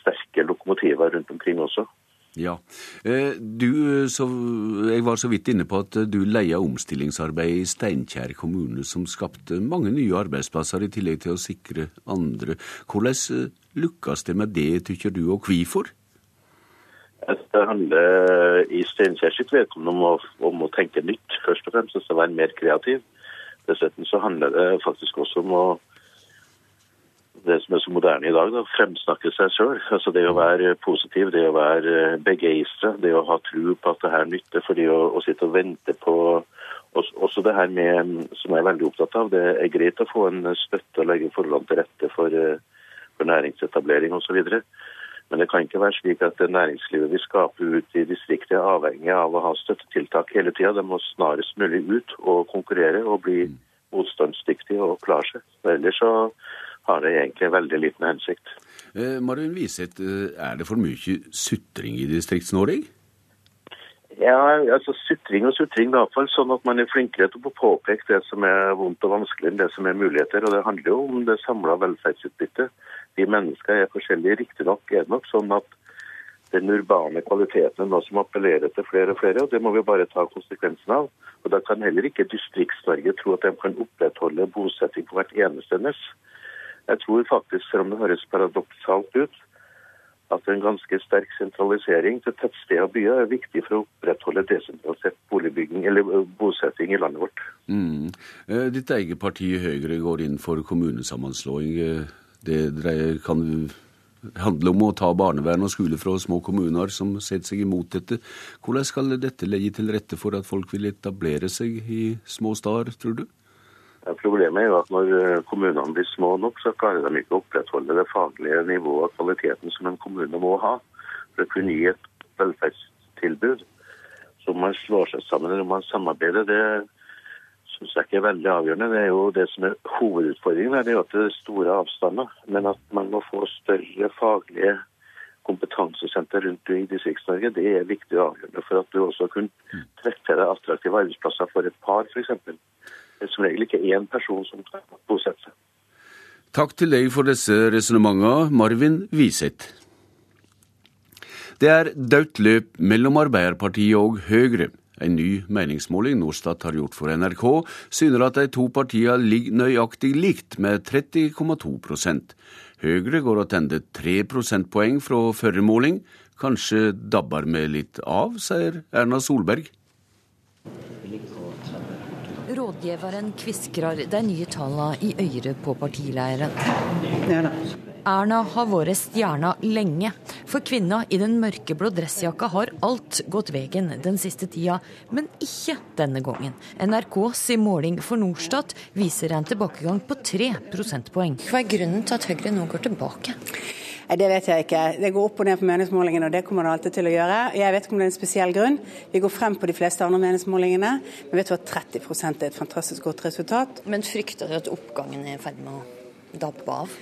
sterke lokomotiver rundt omkring også. Ja. Eh, du, så, jeg var så vidt inne på at du leia omstillingsarbeid i Steinkjer kommune, som skapte mange nye arbeidsplasser, i tillegg til å sikre andre. Hvordan lukkes det med det, tykker du, og hvorfor? Det handler i Steinkjer sitt vedkommende om, å, om å tenke nytt, først og fremst. Altså være mer kreativ. Dessuten så handler det faktisk også om å det som er så moderne i dag, da, fremsnakke seg sjøl. Altså det å være positiv, det å være begeistra, det å ha tro på at det her nytter. fordi å, å sitte og vente på også det her med, som jeg er veldig opptatt av, det er greit å få en støtte og legge forholdene til rette for, for næringsetablering osv. Men det kan ikke være slik at det næringslivet vi skaper ut i distriktet er avhengig av å ha støttetiltak hele tida. Det må snarest mulig ut og konkurrere og bli motstandsdyktig og klare seg. Ellers så har det egentlig veldig liten hensikt. Eh, Marun Wiseth, eh, er det for mye sutring i Distrikts-Norge? Ja, altså Sutring og sutring, i hvert fall sånn at man er flinkere til å påpeke det som er vondt og vanskelig, enn det som er muligheter. og Det handler jo om det samla velferdsutbyttet. De menneskene er forskjellige. Riktignok er det nok sånn at den urbane kvaliteten er noe som appellerer til flere og flere, og det må vi bare ta konsekvensen av. Og Da kan heller ikke Distrikts-Norge tro at de kan opprettholde bosetting på hvert eneste nes. Jeg tror faktisk, selv om det høres paradoksalt ut, at en ganske sterk sentralisering til tettsteder og byer er viktig for å opprettholde desentralisert boligbygging eller bosetting i landet vårt. Mm. Ditt eget parti Høyre går inn for kommunesammenslåing. Det kan handle om å ta barnevern og skole fra små kommuner som setter seg imot dette. Hvordan skal dette legge til rette for at folk vil etablere seg i små steder, tror du? Problemet er jo at når eh, kommunene blir små nok, så klarer de ikke å opprettholde det faglige nivået og kvaliteten som en kommune må ha for å kunne gi et velferdstilbud. Så om man slår seg sammen eller om man samarbeider, det syns jeg ikke er veldig avgjørende. Det er jo det som er hovedutfordringen. Det er at det er store avstander. Men at man må få større faglige kompetansesenter rundt i Distrikts-Norge, det er viktig og avgjørende for at du også kunne trekke til deg attraktive arbeidsplasser for et par, f.eks. Det er som regel ikke én person som skal bosette seg. Takk til deg for disse resonnementene, Marvin Wiseth. Det er dødt løp mellom Arbeiderpartiet og Høyre. En ny meningsmåling Norstat har gjort for NRK, syner at de to partiene ligger nøyaktig likt, med 30,2% Høyre går tilbake 3 prosentpoeng fra forrige måling. Kanskje dabber vi litt av, sier Erna Solberg. Rådgiveren kviskrer de nye tallene i øret på partileiren. Erna har vært stjerna lenge. For kvinna i den mørkeblå dressjakka har alt gått veien den siste tida, men ikke denne gangen. NRKs måling for Norstat viser en tilbakegang på tre prosentpoeng. Hva er grunnen til at Høyre nå går tilbake? Det vet jeg ikke. Det går opp og ned på meningsmålingene, og det kommer det alltid til å gjøre. Jeg vet ikke om det er en spesiell grunn. Vi går frem på de fleste andre meningsmålingene. Men vet du at 30 er et fantastisk godt resultat. Men frykter du at oppgangen er i ferd med å dabbe av?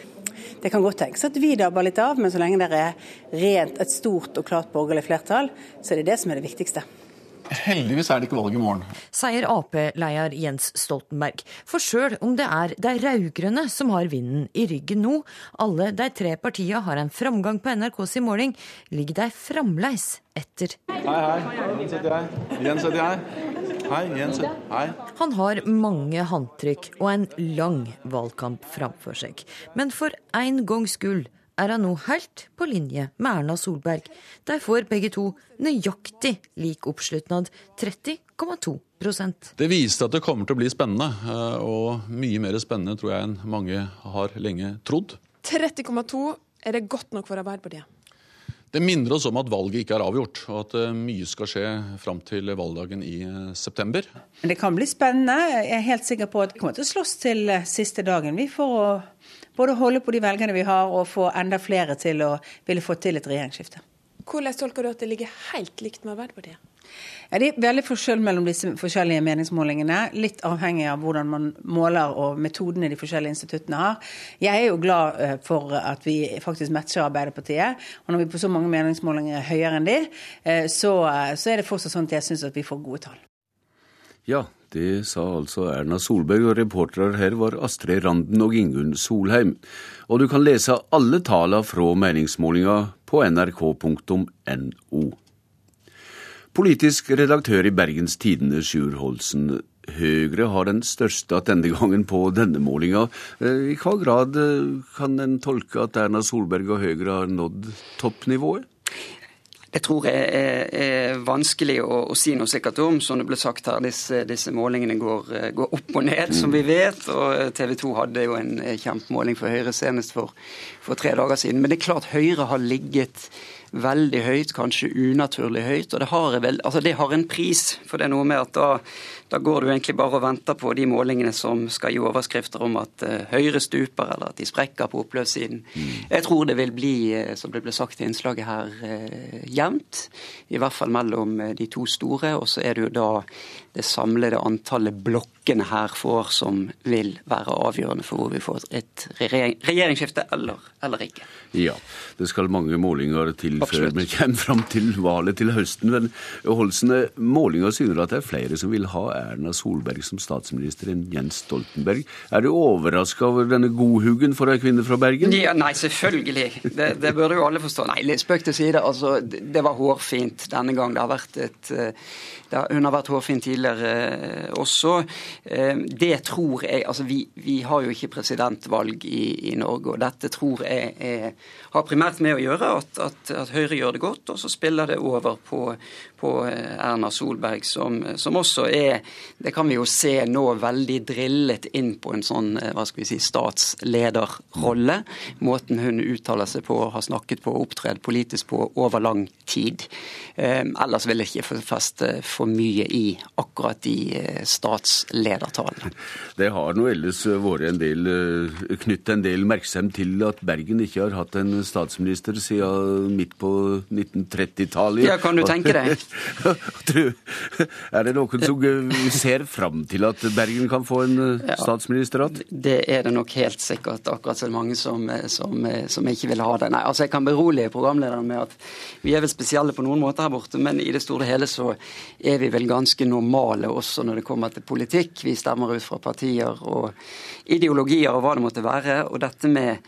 Det kan godt tenkes at vi dabber litt av, men så lenge det er rent, et stort og klart borgerlig flertall, så er det det som er det viktigste. Heldigvis er det ikke valg i morgen. Sier Ap-leder Jens Stoltenberg. For sjøl om det er de rød-grønne som har vinden i ryggen nå, alle de tre partiene har en framgang på NRKs måling, ligger de fremdeles etter. Hei, hei. Jens heter jeg. Jens heter jeg. Hei, Jens. Hei. Han har mange håndtrykk og en lang valgkamp framfor seg. Men for en gangs skyld er han nå helt på linje med Erna Solberg. De får begge to nøyaktig lik oppslutnad, 30,2% Det viste at det kommer til å bli spennende, eh, og mye mer spennende tror jeg enn mange har lenge trodd. 30,2 er det godt nok for Arbeiderpartiet? Det minner oss om at valget ikke er avgjort, og at eh, mye skal skje fram til valgdagen i eh, september. Det kan bli spennende. Jeg er helt sikker på at vi kommer til å slåss til siste dagen vi for å både holde på de velgerne vi har, og få enda flere til å ville få til et regjeringsskifte. Hvordan tolker du at det ligger helt likt med Arbeiderpartiet? Ja, det er veldig forskjell mellom disse forskjellige meningsmålingene. Litt avhengig av hvordan man måler og metodene de forskjellige instituttene har. Jeg er jo glad eh, for at vi faktisk matcher Arbeiderpartiet. Og når vi på så mange meningsmålinger er høyere enn de, eh, så, så er det fortsatt sånn at jeg syns at vi får gode tall. Ja, Det sa altså Erna Solberg, og reportere her var Astrid Randen og Ingunn Solheim. Og du kan lese alle tallene fra meningsmålinga på nrk.no. Politisk redaktør i Bergens Tidende, Sjur Holsen. Høyre har den største gangen på denne målinga. Eh, I hva grad eh, kan en tolke at Erna Solberg og Høyre har nådd toppnivået? Jeg tror det er, er, vanskelig å, å, si noe sikkert om. Som det ble sagt her, disse, disse målingene går, går, opp og ned, som vi vet. Og TV 2 hadde jo en kjempemåling for Høyre senest for, for tre dager siden. Men det er klart Høyre har ligget veldig høyt, kanskje unaturlig høyt. Og det har, vel, altså det har en pris. For det er noe med at da, da, går du egentlig bare og venter på de målingene som skal gi overskrifter om at uh, Høyre stuper, eller at de sprekker på oppløpssiden. Mm. Jeg tror det vil bli, uh, som det ble sagt i innslaget her, uh, jevnt. I hvert fall mellom de to store. Og så er det jo da det samlede antallet blokkene her får, som vil være avgjørende for hvor vi får et regjeringsskifte eller, eller ikke. Ja, det skal mange målinger til Absolutt. før vi kommer fram til valget til høsten. Men Holsen, målinger syner at det er flere som vil ha Erna Solberg som statsminister enn Jens Stoltenberg. Er du overraska over denne godhugen for ei kvinne fra Bergen? Ja, Nei, selvfølgelig. Det, det burde jo alle forstå. Nei, litt spøk til side. Altså, det var hårfint denne gang. Det har vært et det, Hun har vært hårfin tidligere eh, også. Eh, det tror jeg Altså, vi, vi har jo ikke presidentvalg i, i Norge, og dette tror jeg er har primært med å gjøre at, at, at, Høyre gjør det godt, og så spiller det over på, på eh, Erna Solberg, som, som, også er, det kan vi jo se nå, veldig drillet inn på en sånn eh, hva skal vi si, statslederrolle. Måten hun uttaler seg på, har snakket på og opptredd politisk på over lang tid. Eh, ellers vil jeg ikke feste for mye i akkurat de eh, statsledertalene. Det har nå ellers vært en del, knyttet en del merksomhet til at Bergen ikke har hatt en statsminister siden midt på 1930-tallet. Ja, kan du tenke deg? *laughs* er det noen som ser fram til at Bergen kan få en ja, statsminister igjen? Det er det nok helt sikkert, akkurat så mange som, eh, som, eh, som, ikke vil ha det. Nei, altså Jeg kan berolige programlederen med at vi er vel spesielle på noen måter her borte, men i det store og hele så er vi vel ganske normale også når det kommer til politikk. Vi stemmer ut fra partier og ideologier og hva det måtte være. Og dette med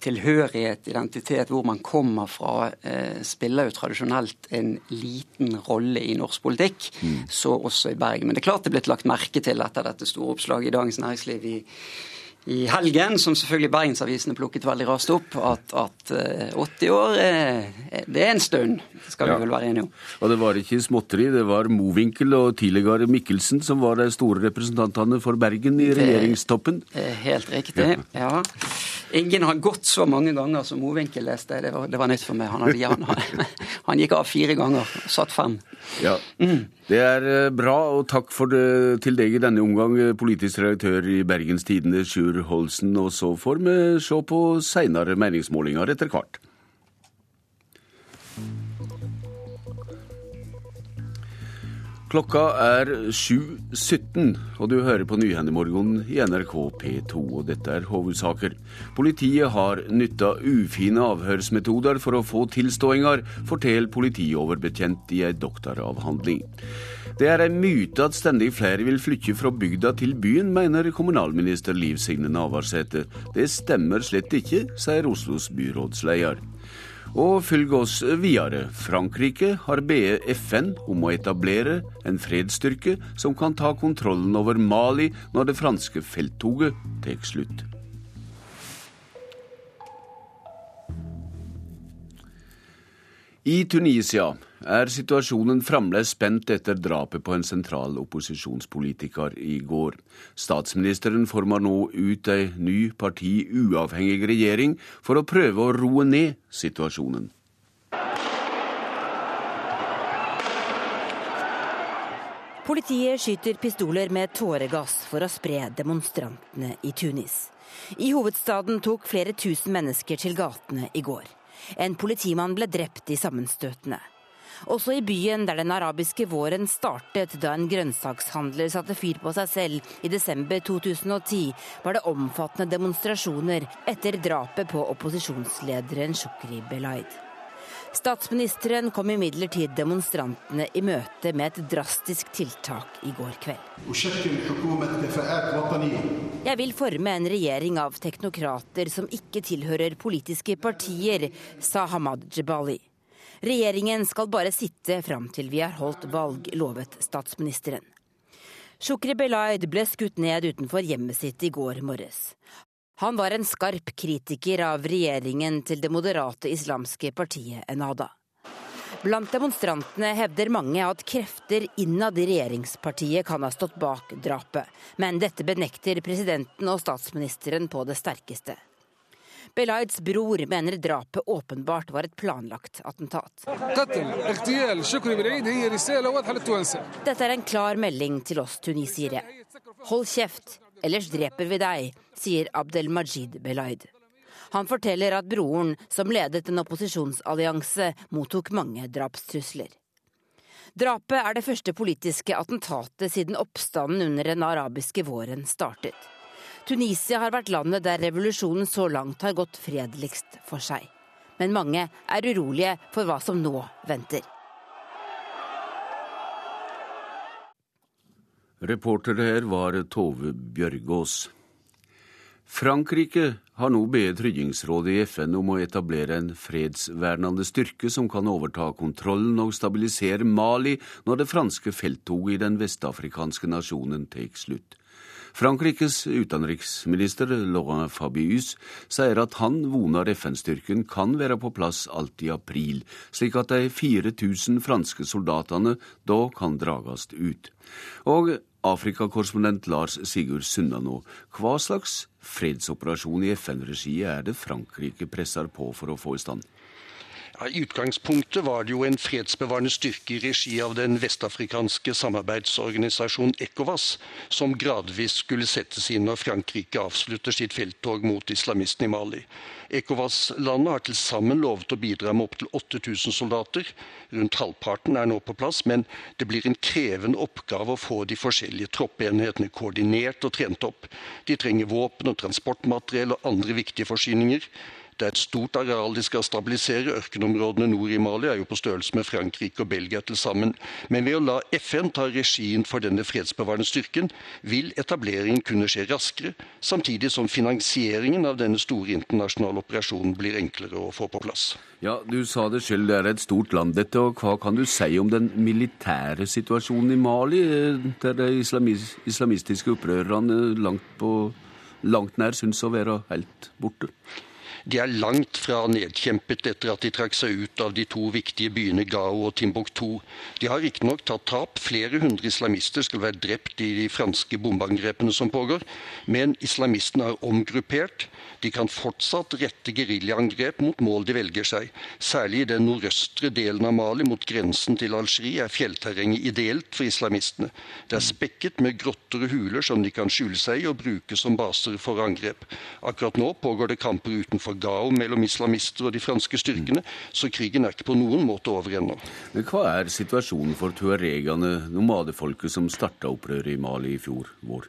tilhørighet, identitet, hvor man kommer fra, eh, spiller jo tradisjonelt en liten rolle i norsk politikk, mm. så også i Bergen. Men det er klart det er blitt lagt merke til etter dette store oppslaget i Dagens Næringsliv i i helgen, som selvfølgelig bergensavisene plukket veldig raskt opp, at, at 80 eh, år eh, det er en stund, skal ja. vi vel være enige om. Og det var ikke småtteri, det var Mowinckel og tidligere Mikkelsen som var de store representantene for Bergen i regjeringstoppen. Helt riktig, ja. ja. Ingen har gått så mange ganger som Mowinckel leste, det var, det var nytt for meg. Han, hadde, han, *laughs* han, gikk av fire ganger, satt fem. Ja. Mm. Det er eh, bra, og takk for det til deg i denne omgang, eh, politisk redaktør i Bergens Tidende, Sjur Holsen. Og så får vi se på seinere meningsmålinger etter hvert. Klokka er 7.17, og du hører på Nyhendemorgen i NRK P2. Og dette er hovedsaker. Politiet har nytta ufine avhørsmetoder for å få tilståinger, forteller politioverbetjent i ei doktoravhandling. Det er ei myte at stendig flere vil flytte fra bygda til byen, mener kommunalminister Liv Signe Navarsete. Det stemmer slett ikke, sier Oslos byrådsleder. Og følg oss videre. Frankrike har bedt FN om å etablere en fredsstyrke som kan ta kontrollen over Mali når det franske felttoget tar slutt. I Tunisia er situasjonen fremdeles spent etter drapet på en sentral opposisjonspolitiker i går. Statsministeren former nå ut ei ny partiuavhengig regjering for å prøve å roe ned situasjonen. Politiet skyter pistoler med tåregass for å spre demonstrantene i Tunis. I hovedstaden tok flere tusen mennesker til gatene i går. En politimann ble drept i sammenstøtene. Også i byen der den arabiske våren startet da en grønnsakshandler satte fyr på seg selv i desember 2010, var det omfattende demonstrasjoner etter drapet på opposisjonslederen Shukri Belaid. Statsministeren kom imidlertid demonstrantene i møte med et drastisk tiltak i går kveld. Jeg vil forme en regjering av teknokrater som ikke tilhører politiske partier, sa Hamad Jebali. Regjeringen skal bare sitte fram til vi har holdt valg, lovet statsministeren. Shukri Belaid ble skutt ned utenfor hjemmet sitt i går morges. Han var en skarp kritiker av regjeringen til det moderate islamske partiet Enada. Blant demonstrantene hevder mange at krefter innad i regjeringspartiet kan ha stått bak drapet, men dette benekter presidenten og statsministeren på det sterkeste. Belaids bror mener drapet åpenbart var et planlagt attentat. Dette er en klar melding til oss tunisiere. Hold kjeft, ellers dreper vi deg, sier Abdelmajid Belaid. Han forteller at broren, som ledet en opposisjonsallianse, mottok mange drapstrusler. Drapet er det første politiske attentatet siden oppstanden under den arabiske våren startet. Tunisia har vært landet der revolusjonen så langt har gått fredeligst for seg. Men mange er urolige for hva som nå venter. Reporter her var Tove Bjørgaas. Frankrike har nå bedt Tryggingsrådet i FN om å etablere en fredsvernende styrke som kan overta kontrollen og stabilisere Mali når det franske felttoget i den vestafrikanske nasjonen tar slutt. Frankrikes utenriksminister Laurent Fabius sier at han voner FN-styrken kan være på plass alt i april, slik at de 4000 franske soldatene da kan dragast ut. Og Afrikakorrespondent Lars Sigurd Sundano, hva slags fredsoperasjon i FN-regi er det Frankrike presser på for å få i stand? Ja, I utgangspunktet var det jo en fredsbevarende styrke i regi av den vestafrikanske samarbeidsorganisasjonen ECOWAS, som gradvis skulle settes inn når Frankrike avslutter sitt felttog mot islamistene i Mali. ECOWAS-landene har til sammen lovet å bidra med opptil 8000 soldater. Rundt halvparten er nå på plass, men det blir en krevende oppgave å få de forskjellige troppenhetene koordinert og trent opp. De trenger våpen og transportmateriell og andre viktige forsyninger. Det er et stort areal de skal stabilisere. Ørkenområdene nord i Mali er jo på størrelse med Frankrike og Belgia til sammen. Men ved å la FN ta regien for denne fredsbevarende styrken, vil etableringen kunne skje raskere, samtidig som finansieringen av denne store internasjonale operasjonen blir enklere å få på plass. Ja, Du sa det selv, det er et stort land dette. og Hva kan du si om den militære situasjonen i Mali, eh, der de islamistiske opprørerne langt, langt nær syns å være helt borte? De er langt fra nedkjempet etter at de trakk seg ut av de to viktige byene Gao og Timbuktu. De har riktignok tatt tap. Flere hundre islamister skal være drept i de franske bombeangrepene som pågår. Men islamistene har omgruppert. De kan fortsatt rette geriljaangrep mot mål de velger seg. Særlig i den nordøstre delen av Mali, mot grensen til Algerie, er fjellterrenget ideelt for islamistene. Det er spekket med grotter og huler som de kan skjule seg i og bruke som baser for angrep. Akkurat nå pågår det kamper utenfor Gao mellom islamister og de franske styrkene, så krigen er ikke på noen måte over ennå. Hva er situasjonen for tuaregene, nomadefolket som starta opprøret i Mali i fjor vår?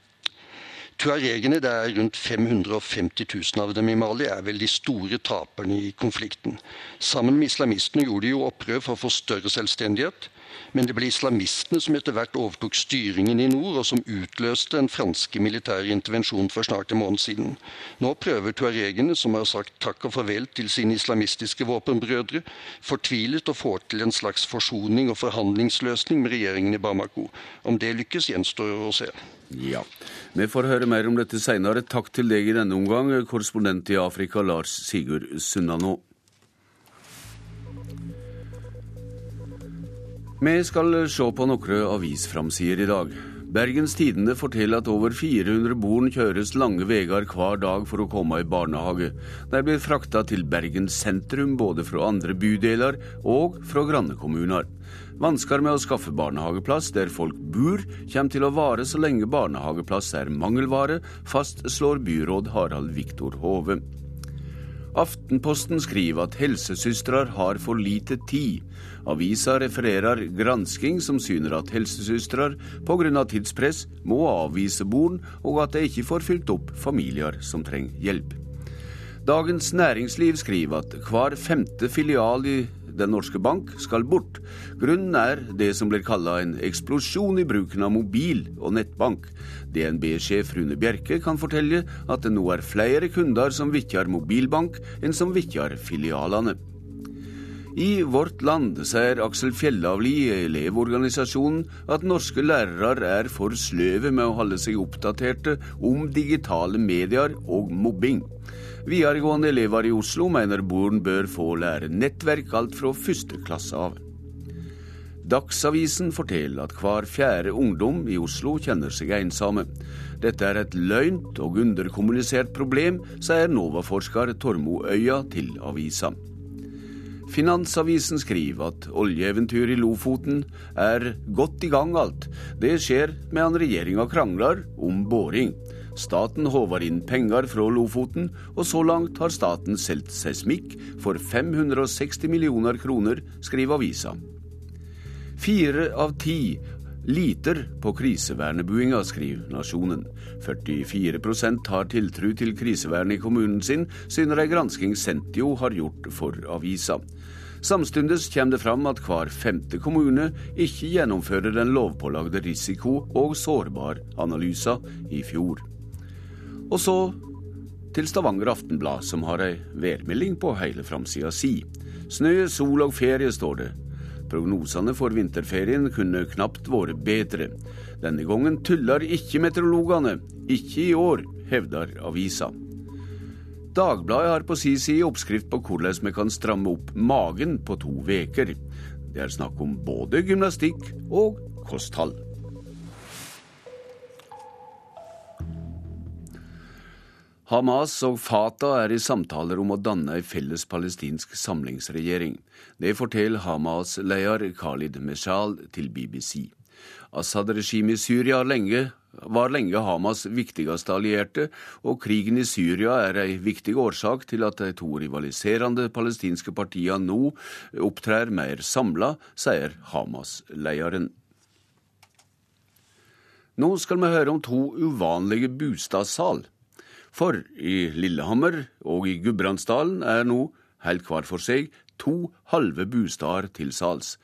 Tuaregene, det er rundt 550 000 av dem i Mali, er vel de store taperne i konflikten. Sammen med islamistene gjorde de jo opprør for å få større selvstendighet. Men det ble islamistene som etter hvert overtok styringen i nord, og som utløste den franske militære intervensjonen for snart en måned siden. Nå prøver tuaregene, som har sagt takk og farvel til sine islamistiske våpenbrødre, fortvilet å få til en slags forsoning og forhandlingsløsning med regjeringen i Bamako. Om det lykkes, gjenstår å se. Ja, vi får høre mer om dette seinere. Takk til deg i denne omgang, korrespondent i Afrika Lars Sigurd Sunnanå. Vi skal se på noen avisframsider i dag. Bergens Tidende forteller at over 400 barn kjøres lange veier hver dag for å komme i barnehage. De blir frakta til Bergen sentrum både fra andre bydeler og fra grannekommuner. Vansker med å skaffe barnehageplass der folk bor, kommer til å vare så lenge barnehageplass er mangelvare, fastslår byråd Harald Viktor Hove. Aftenposten skriver at helsesøstre har for lite tid. Avisa refererer gransking som syner at helsesøstre pga. tidspress må avvise barn, og at de ikke får fylt opp familier som trenger hjelp. Dagens Næringsliv skriver at hver femte filial i Den norske bank skal bort. Grunnen er det som blir kalla en eksplosjon i bruken av mobil og nettbank. DNB-sjef Rune Bjerke kan fortelle at det nå er flere kunder som vitjar mobilbank enn som vitjar filialene. I Vårt Land sier Aksel Fjellavli i Elevorganisasjonen at norske lærere er for sløve med å holde seg oppdaterte om digitale medier og mobbing. Videregående elever i Oslo mener barn bør få lære nettverk alt fra første klasse av. Dagsavisen forteller at hver fjerde ungdom i Oslo kjenner seg ensomme. Dette er et løgnt og underkommunisert problem, sier NOVA-forsker Tormo Øya til avisa. Finansavisen skriver at oljeeventyret i Lofoten er godt i gang alt. Det skjer medan regjeringa krangler om boring. Staten håver inn penger fra Lofoten, og så langt har staten solgt seismikk for 560 millioner kroner, skriver avisa. Fire av ti liter på krisevernebuinga, skriver Nasjonen. 44% har tiltru til krisevernet i kommunen sin, syner ei gransking Sentio har gjort for avisa. Samtidig kommer det fram at hver femte kommune ikke gjennomfører den lovpålagde risiko- og sårbar-analysa i fjor. Og så til Stavanger Aftenblad, som har ei værmelding på hele framsida si. Snø, sol og ferie, står det. Prognosene for vinterferien kunne knapt vært bedre. Denne gangen tuller ikke meteorologene. Ikke i år, hevder avisa. Dagbladet har på si side oppskrift på hvordan vi kan stramme opp magen på to veker. Det er snakk om både gymnastikk og kosthold. Hamas og Fatah er i samtaler om å danne en felles palestinsk samlingsregjering. Det forteller Hamas-leder Khalid Meshal til BBC. Assad-regimet i Syria lenge, var lenge Hamas' viktigste allierte, og krigen i Syria er en viktig årsak til at de to rivaliserende palestinske partiene nå opptrer mer samla, sier Hamas-lederen. Nå skal vi høre om to uvanlige bostadssalg. For i Lillehammer og i Gudbrandsdalen er nå, helt hver for seg, to halve bostader til sals.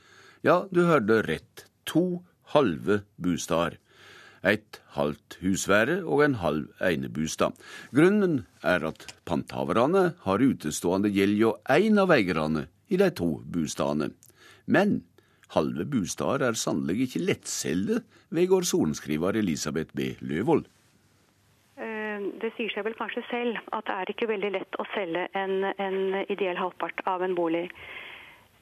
Ja, du hørte rett. To halve bostader. Et halvt husvære og en halv enebostad. Grunnen er at panthaverne har utestående gjeld hjå én av eierne i de to bostadene. Men halve bostader er sannelig ikke lettselgte, vedgår sorenskriver Elisabeth B. Løvold det sier seg vel kanskje selv at det er ikke veldig lett å selge en, en ideell halvpart av en bolig.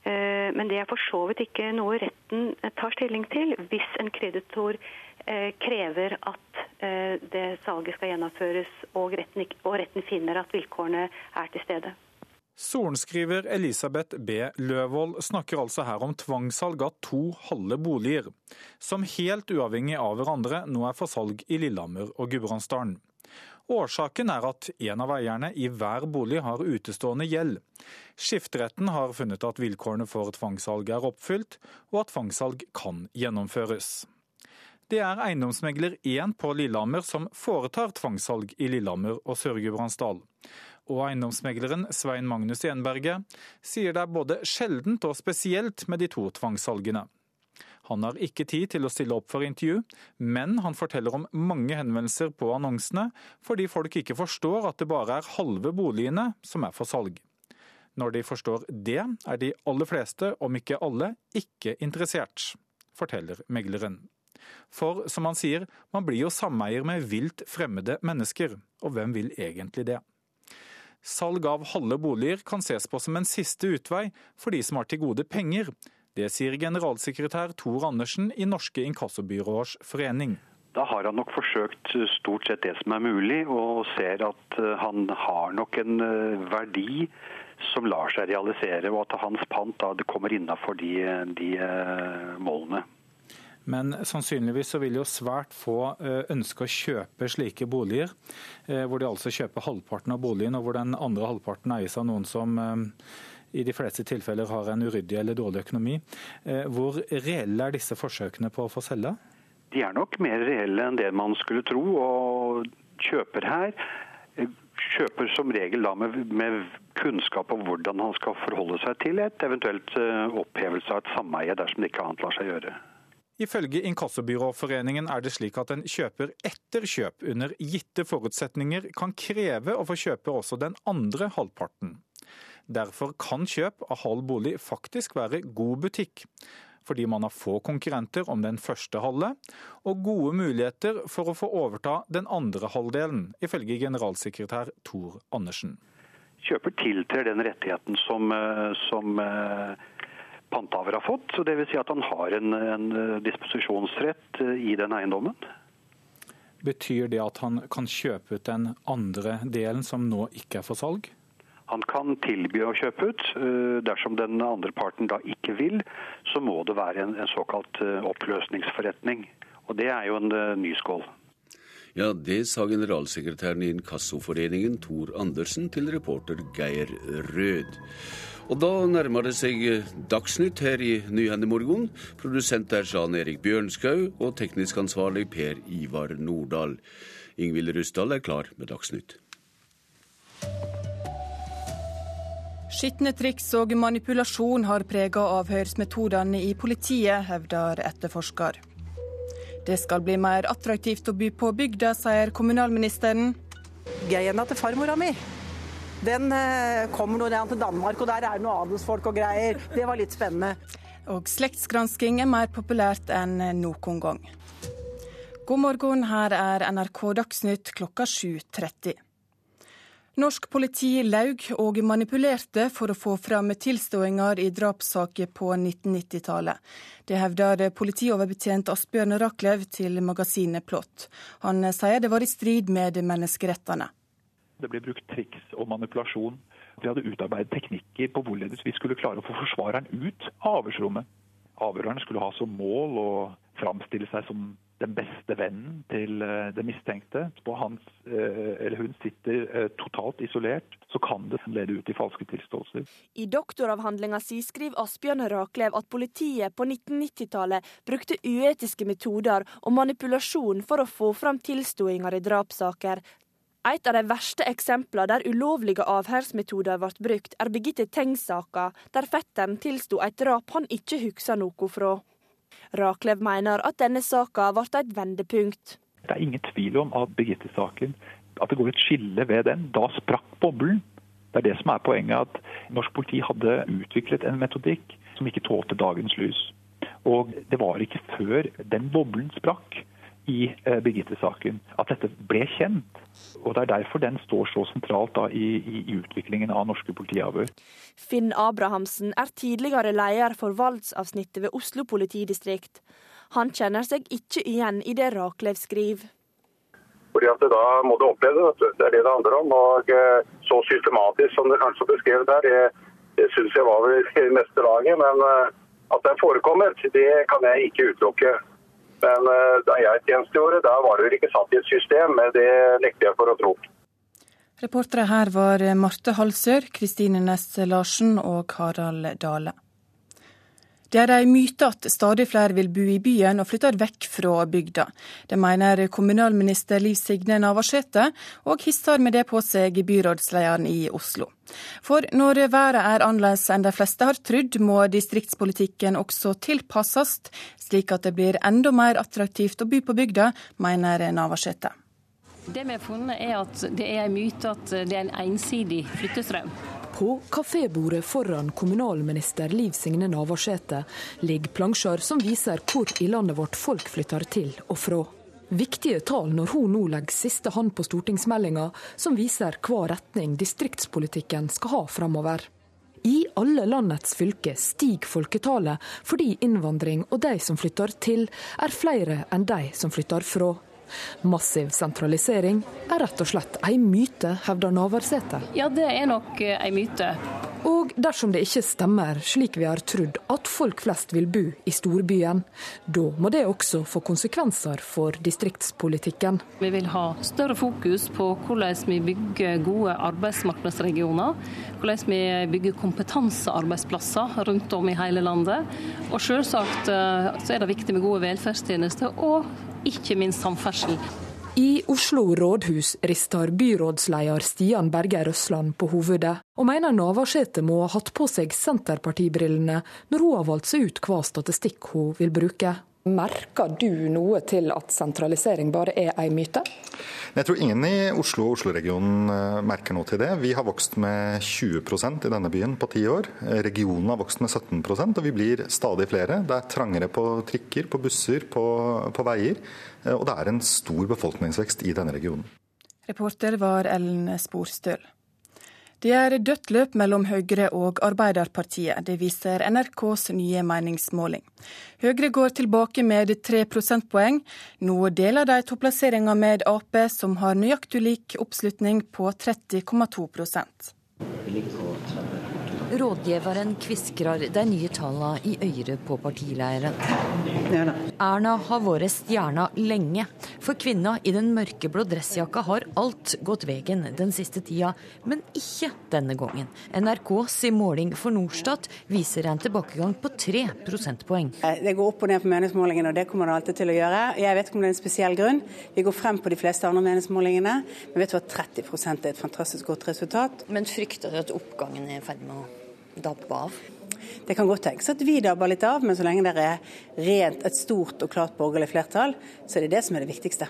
Eh, men det er for så vidt ikke noe retten tar stilling til hvis en kreditor eh, krever at eh, det salget skal gjennomføres og retten, og retten finner at vilkårene er til stede. Sorenskriver Elisabeth B. Løvold snakker altså her om tvangssalg av to halve boliger, som helt uavhengig av hverandre nå er for salg i Lillehammer og Gudbrandsdalen. Årsaken er at en av eierne i hver bolig har utestående gjeld. Skifteretten har funnet at vilkårene for tvangssalg er oppfylt, og at tvangssalg kan gjennomføres. Det er eiendomsmegler 1 på Lillehammer som foretar tvangssalg i Lillehammer og Sør-Gudbrandsdal. Og eiendomsmegleren Svein Magnus Enberget sier det er både sjeldent og spesielt med de to tvangssalgene. Han har ikke tid til å stille opp for intervju, men han forteller om mange henvendelser på annonsene, fordi folk ikke forstår at det bare er halve boligene som er for salg. Når de forstår det, er de aller fleste, om ikke alle, ikke interessert, forteller megleren. For som han sier, man blir jo sameier med vilt fremmede mennesker, og hvem vil egentlig det? Salg av halve boliger kan ses på som en siste utvei for de som har til gode penger, det sier generalsekretær Tor Andersen i Norske inkassobyråers forening. Da har han nok forsøkt stort sett det som er mulig, og ser at eh, han har nok en eh, verdi som lar seg realisere, og at hans pant da kommer innafor de, de eh, målene. Men sannsynligvis så vil jo svært få ønske å kjøpe slike boliger, hvor de altså kjøper halvparten av boligen, og hvor den andre halvparten eies av noen som i de fleste tilfeller har en uryddig eller dårlig økonomi. Eh, hvor reelle er disse forsøkene på å få selge? De er nok mer reelle enn det man skulle tro. og Kjøper her eh, kjøper som regel da med, med, kunnskap om hvordan han skal forholde seg til et eventuelt opphevelse av et sameie dersom det ikke annet lar seg gjøre. Ifølge Inkassobyråforeningen er det slik at en kjøper etter kjøp under gitte forutsetninger kan kreve å få kjøpe også den andre halvparten. Derfor kan kjøp av halv bolig faktisk være god butikk. Fordi man har få konkurrenter om den første halve, og gode muligheter for å få overta den andre halvdelen, ifølge generalsekretær Tor Andersen. Kjøper tiltrer den rettigheten som, eh, som eh, panthaver har fått. så Dvs. Si at han har en, en disposisjonsrett eh, i den eiendommen. Betyr det at han kan kjøpe ut den andre delen som nå ikke er for salg? Han kan tilby å kjøpe ut. Eh, dersom den andre parten da ikke vil, så må det være en, en såkalt eh, oppløsningsforretning. Og Det er jo en ny skål. Ja, det sa generalsekretæren i Inkassoforeningen Tor Andersen til reporter Geir Rød. Og da nærmer det seg eh, Dagsnytt her i Nyhendemorgen. Produsent er Jan Erik Bjørnskau, og teknisk ansvarlig Per Ivar Nordahl. Ingvild Rustdal er klar med Dagsnytt. Skitne triks og manipulasjon har prega avhørsmetodene i politiet, hevder etterforsker. Det skal bli mer attraktivt å by på bygda, sier kommunalministeren. Greiene til farmora mi den eh, kommer nå ned til Danmark, og der er det noe adelsfolk og greier. Det var litt spennende. Og slektsgransking er mer populært enn noen gang. God morgen, her er NRK Dagsnytt klokka 7.30. Norsk politi laug og manipulerte for å få fram tilståinger i drapssaker på 1990-tallet. Det hevder politioverbetjent Asbjørn Rachlew til magasinet Plott. Han sier det var i strid med menneskerettene. Det ble brukt triks og manipulasjon. Vi hadde utarbeidet teknikker på hvorledes vi skulle klare å få forsvareren ut av avhørsrommet. Avhøreren skulle ha som mål å framstille seg som den beste vennen til det den mistenkte. og hans eh, eller hun sitter eh, totalt isolert, så kan det lede ut i falske tilståelser. I doktoravhandlinga si skriver Asbjørn Raklev at politiet på 1990-tallet brukte uetiske metoder og manipulasjon for å få fram tilståinger i drapssaker, et av de verste eksemplene der ulovlige avhørsmetoder ble brukt, er Birgitte Tengs-saka, der fetteren tilsto et drap han ikke husker noe fra. Raklev mener at denne saka ble et vendepunkt. Det er ingen tvil om at Birgitte-saken, at det går et skille ved den. Da sprakk boblen. Det er det som er poenget, at norsk politi hadde utviklet en metodikk som ikke tålte dagens lys. Og det var ikke før den boblen sprakk i eh, Birgitte-saken at dette ble kjent. Og Det er derfor den står så sentralt da, i, i, utviklingen av norske politiavhør. Finn Abrahamsen er tidligere leder for voldsavsnittet ved Oslo politidistrikt. Han kjenner seg ikke igjen i det Raklev skriver. Fordi at Da må du oppleve det. Det er det det handler om. Og eh, Så systematisk som det kanskje beskrevet der, det, det syns jeg var vel i meste laget. Men eh, at det er forekommet, det kan jeg ikke utelukke. Men eh, da jeg tjenestegjorde, da var det ikke satt i et system. Men det nekter jeg for å tro. Reportere her var Marte Halsør, Kristine Næss Larsen og Harald Dale. Det er en myte at stadig flere vil bo i byen og flytter vekk fra bygda. Det mener kommunalminister Liv Signe Navarsete, og hisser med det på seg byrådslederen i Oslo. For når været er annerledes enn de fleste har trodd, må distriktspolitikken også tilpasses, slik at det blir enda mer attraktivt å bo på bygda, mener Navarsete. Det vi har funnet er at det er en myte at det er en ensidig flyttestrøm. På kafébordet foran kommunalminister Liv Signe Navarsete ligger plansjer som viser hvor i landet vårt folk flytter til og fra. Viktige tall når hun nå legger siste hånd på stortingsmeldinga som viser hva retning distriktspolitikken skal ha framover. I alle landets fylker stiger folketallet fordi innvandring og de som flytter til, er flere enn de som flytter fra. Massiv sentralisering er rett og slett ei myte, hevder Navarsete. Ja, det er nok eh, ei myte. Og dersom det ikke stemmer, slik vi har trodd, at folk flest vil bo i storbyen, da må det også få konsekvenser for distriktspolitikken. Vi vil ha større fokus på hvordan vi bygger gode arbeidsmarkedsregioner. Hvordan vi bygger kompetansearbeidsplasser rundt om i hele landet. Og selvsagt eh, så er det viktig med gode velferdstjenester og ikke minst samferdsel. I Oslo rådhus rister byrådsleder Stian Berger Røsland på hovedet, og mener Navarsete må ha hatt på seg Senterpartibrillene når hun har valgt seg ut hva statistikk hun vil bruke. Merker du noe til at sentralisering bare er ei myte? Jeg tror ingen i Oslo og Oslo-regionen eh, merker noe til det. Vi har vokst med 20% i denne byen på ti år. Regionen har vokst med 17% og vi blir stadig flere. Det er trangere på trikker, på busser, på, på veier. Eh, og det er en stor befolkningsvekst i denne regionen. Reporter var Ellen Sporstøl. Det er dødt løp mellom Høyre og Arbeiderpartiet. Det viser NRKs nye meningsmåling. Høyre går tilbake med tre prosentpoeng. Nå deler de topplasseringa med Ap, som har nøyaktig lik oppslutning på 30,2 Vi ligger på 30. Rådgiveren kviskrer de nye tallene i øret på partileiren. Erna har vært stjerna lenge. For kvinna i den mørkeblå dressjakka har alt gått veien den siste tida, men ikke denne gangen. NRKs måling for Norstat viser en tilbakegang på tre prosentpoeng. Eh, det går opp og ned på meningsmålingene, og det kommer det alltid til å gjøre. Jeg vet ikke om det er en spesiell grunn. Vi går frem på de fleste andre meningsmålingene, men vet du at 30 er et fantastisk godt resultat. Men frykter du at oppgangen er i ferd med å dabbe av? Det kan godt tenkes at vi dabber litt av, men så lenge det er rent, et stort og klart borgerlig flertall, så er det det som er det viktigste.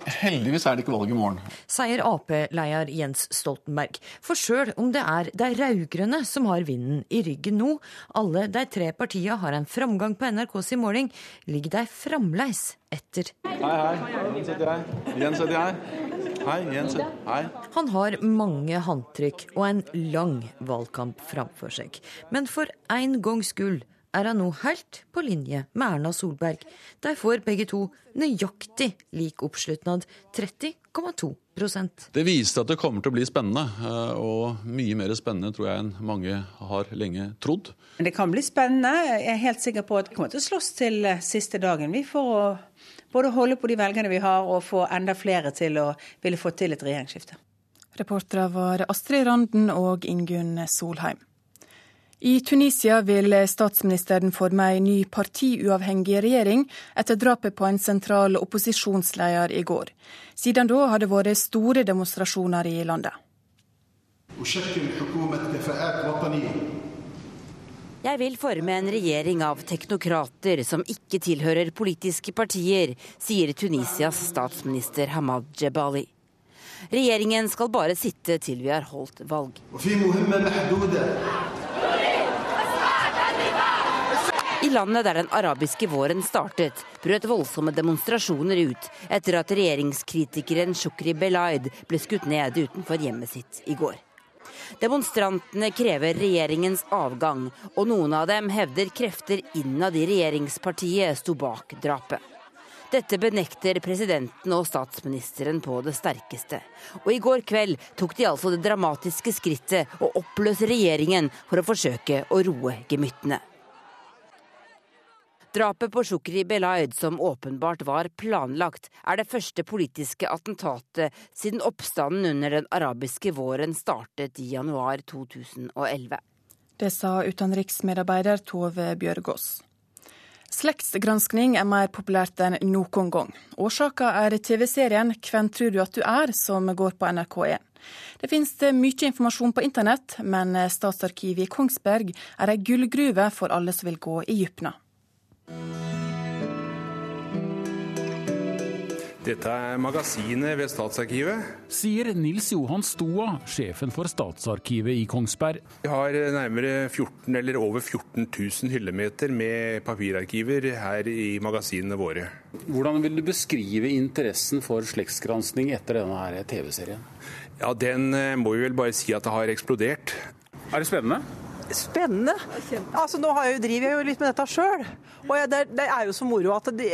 Heldigvis er det ikke valg i morgen. Sier Ap-leder Jens Stoltenberg. For sjøl om det er de rød-grønne som har vinden i ryggen nå, alle de tre partiene har en framgang på NRKs måling, ligger de fremdeles etter. Hei, hei. Jens heter jeg. Jens heter jeg. Hei, Jens. Hei. Han har mange håndtrykk og en lang valgkamp framfor seg. Men for en gangs skyld er han nå helt på linje med Erna Solberg. De får begge to nøyaktig lik oppslutnad, 30,2% Det viste at det kommer til å bli spennende, eh, og mye mer spennende tror jeg enn mange har lenge trodd. Det kan bli spennende. Jeg er helt sikker på at vi kommer til å slåss til siste dagen vi får å både holde på de velgerne vi har, og få enda flere til å ville få til et regjeringsskifte. Reportere var Astrid Randen og Ingunn Solheim. I Tunisia vil statsministeren forme en ny partiuavhengig regjering etter drapet på en sentral opposisjonsleder i går. Siden da har det vært store demonstrasjoner i landet. Jeg vil forme en regjering av teknokrater som ikke tilhører politiske partier, sier Tunisias statsminister Hamad Jebali. Regjeringen skal bare sitte til vi har holdt valg. I landet der den arabiske våren startet, brøt voldsomme demonstrasjoner ut etter at regjeringskritikeren Shukri Belaid ble skutt ned utenfor hjemmet sitt i går. Demonstrantene krever regjeringens avgang, og noen av dem hevder krefter innad i regjeringspartiet sto bak drapet. Dette benekter presidenten og statsministeren på det sterkeste. Og i går kveld tok de altså det dramatiske skrittet å oppløse regjeringen for å forsøke å roe gemyttene. Drapet på Shukri Belaid, som åpenbart var planlagt, er det første politiske attentatet siden oppstanden under den arabiske våren startet i januar 2011. Det sa utenriksmedarbeider Tove Bjørgaas. Slektsgranskning er mer populært enn noen gang. Årsaka er TV-serien 'Hvem tror du at du er?' som går på NRK1. Det finnes mye informasjon på internett, men Statsarkivet i Kongsberg er ei gullgruve for alle som vil gå i dypna. Dette er magasinet ved Statsarkivet. Sier Nils Johan Stoa, sjefen for Statsarkivet i Kongsberg. Vi har nærmere 14, eller over 14 000 hyllemeter med papirarkiver her i magasinene våre. Hvordan vil du beskrive interessen for slektsgransking etter denne TV-serien? Ja, Den eh, må vi vel bare si at det har eksplodert. Er det spennende? Spennende. Altså, nå jeg jo, driver jeg jo litt med dette sjøl. Og jeg, det, det, er jo så moro at det,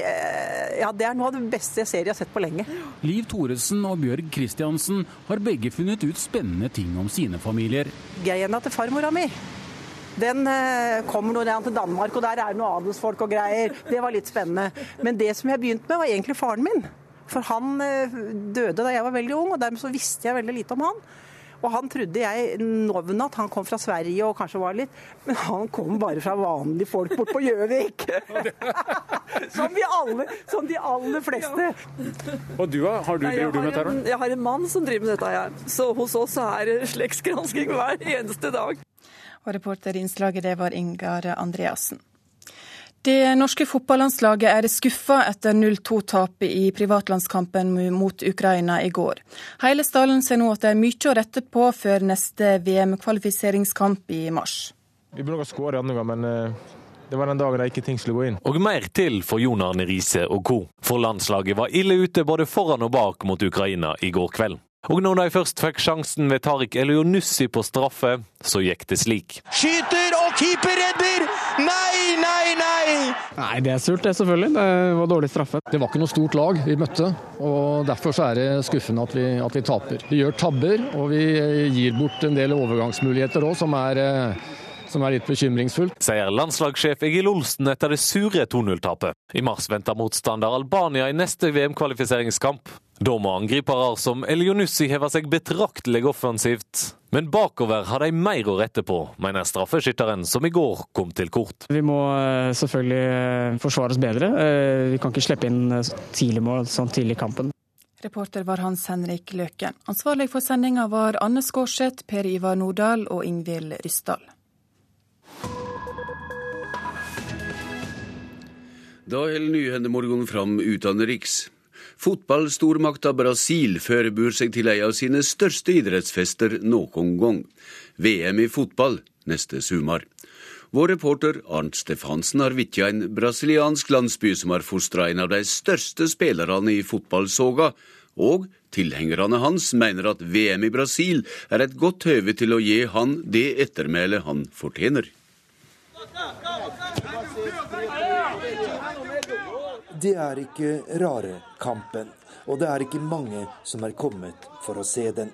ja, det er noe av det beste jeg ser jeg har sett på lenge. Liv Thoresen og Bjørg Kristiansen har begge funnet ut spennende ting om sine familier. Geina til farmora mi. Den kommer kommer nå til Danmark, og der er det noe adelsfolk og greier. Det var litt spennende. Men det som jeg begynte med, var egentlig faren min. For han eh, døde da jeg var veldig ung, og dermed så visste jeg veldig lite om han. Og han trodde jeg navnet at han kom fra Sverige og kanskje var litt Men han kom bare fra vanlige folk bort på Gjøvik! *laughs* som, vi alle, som de aller fleste. Og du, har du, driver du med terror? Jeg har en mann som driver med dette her. Så hos oss er det slektsgransking hver eneste dag. Og reporter i innslaget det var Ingar Andreassen. Det norske fotballandslaget er skuffa etter 0-2-tapet i privatlandskampen mot Ukraina i går. Hele stallen ser nå at det er mye å rette på før neste VM-kvalifiseringskamp i mars. Vi burde skåre andre gang, men eh, det var den dagen der ikke ting skulle gå inn. Og mer til for Jon Arne Riise og co. For landslaget var ille ute både foran og bak mot Ukraina i går kveld. Og når de først fikk sjansen ved Tariq Elionussi på straffe, så gikk det slik. Skyter, og keeper redder! Nei, nei, nei! Nei, det er surt, det selvfølgelig. Det var dårlig straffe. Det var ikke noe stort lag vi møtte, og derfor så er det skuffende at vi, at vi taper. Vi gjør tabber, og vi gir bort en del overgangsmuligheter òg, som er som er litt bekymringsfullt. Sier landslagssjef Egil Olsen etter det sure 2-0-tapet. I mars venter motstander Albania i neste VM-kvalifiseringskamp. Da må angripere som Elionussi heve seg betraktelig offensivt. Men bakover har de mer å rette på, mener straffeskytteren som i går kom til kort. Vi må eh, selvfølgelig eh, forsvare oss bedre. Eh, vi kan ikke slippe inn tidlig mål sånn tidlig i kampen. Reporter var Hans Henrik Løken. Ansvarlig for sendinga var Anne Skårseth, Per Ivar Nordahl og Ingvild Ryssdal. Da holder Nyhendemorgon fram utenriks. Fotballstormakta Brasil forbereder seg til en av sine største idrettsfester noen gang. VM i fotball neste sommer. Vår reporter Arnt Stefansen har vitja en brasiliansk landsby som har fostra en av de største spillerne i fotballsoga, og tilhengerne hans mener at VM i Brasil er et godt høve til å gi han det ettermælet han fortjener. Det er ikke rare kampen, og det er ikke mange som er kommet for å se den.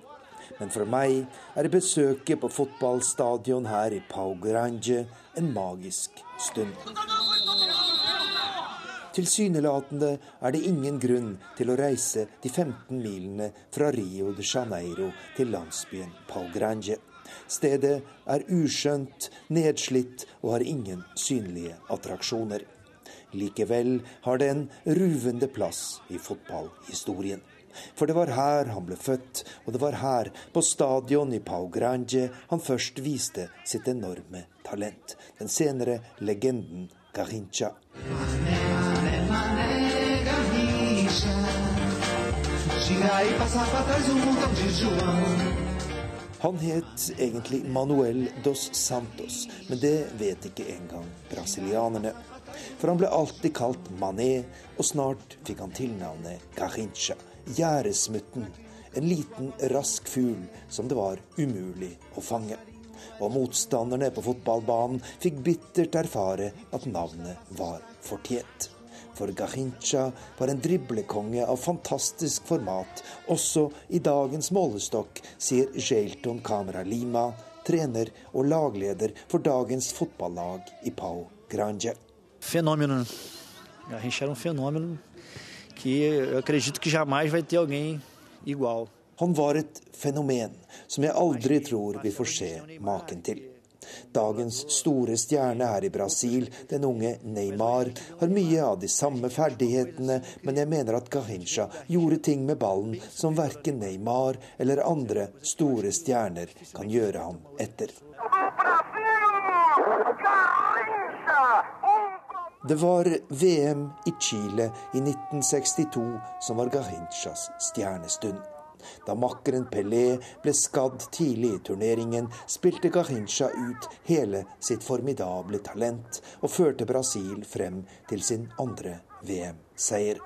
Men for meg er besøket på fotballstadion her i Pau Grande en magisk stund. Tilsynelatende er det ingen grunn til å reise de 15 milene fra Rio de Janeiro til landsbyen Pau Grande. Stedet er uskjønt, nedslitt og har ingen synlige attraksjoner. Likevel har det en ruvende plass i fotballhistorien. For det var her han ble født, og det var her, på stadion i Pau Grande, han først viste sitt enorme talent. Den senere legenden Garincha. Han het egentlig Manuel dos Santos, men det vet ikke engang brasilianerne. For han ble alltid kalt Mané, og snart fikk han tilnavnet Kahincha, gjerdesmutten. En liten, rask fugl som det var umulig å fange. Og motstanderne på fotballbanen fikk bittert erfare at navnet var fortjent. For Gahincha var en driblekonge av fantastisk format, også i dagens målestokk, sier Jailton Camera Lima, trener og lagleder for dagens fotballag i Pau Grande. Fenômeno. Garrincha era um fenômeno que eu acredito que jamais vai ter alguém igual. Han var et fenomen som jeg aldri tror vi får se maken til. Dagens store stjerne her i Brasil, den unge Neymar, har mye av de samme ferdighetene, men jeg mener at Gahincha gjorde ting med ballen som verken Neymar eller andre store stjerner kan gjøre ham etter. Det var VM i Chile i 1962 som var Gahinchas stjernestund. Da makkeren Pelé ble skadd tidlig i turneringen, spilte Gahincha ut hele sitt formidable talent og førte Brasil frem til sin andre VM-seier.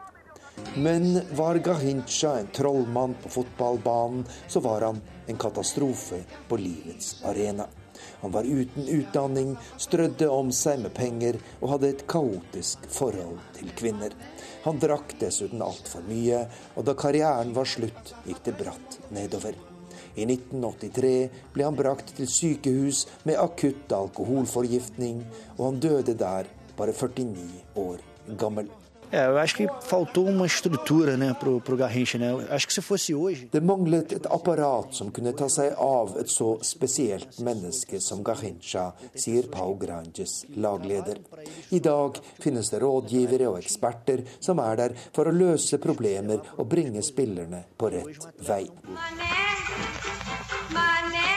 Men var Gahincha en trollmann på fotballbanen, så var han en katastrofe på livets arena. Han var uten utdanning, strødde om seg med penger og hadde et kaotisk forhold til kvinner. Han drakk dessuten altfor mye, og da karrieren var slutt, gikk det bratt nedover. I 1983 ble han brakt til sykehus med akutt alkoholforgiftning, og han døde der, bare 49 år gammel. É, eu acho que faltou uma estrutura né, para o Garrincha. Né? Acho que se fosse hoje Det manglet et apparat som kunne ta seg av et så spesielt menneske som Garrincha, sier Pau Granges lagleder. I dag finnes det rådgivere og eksperter som er der for å løse problemer og bringe spillerne på rett vei. Mané,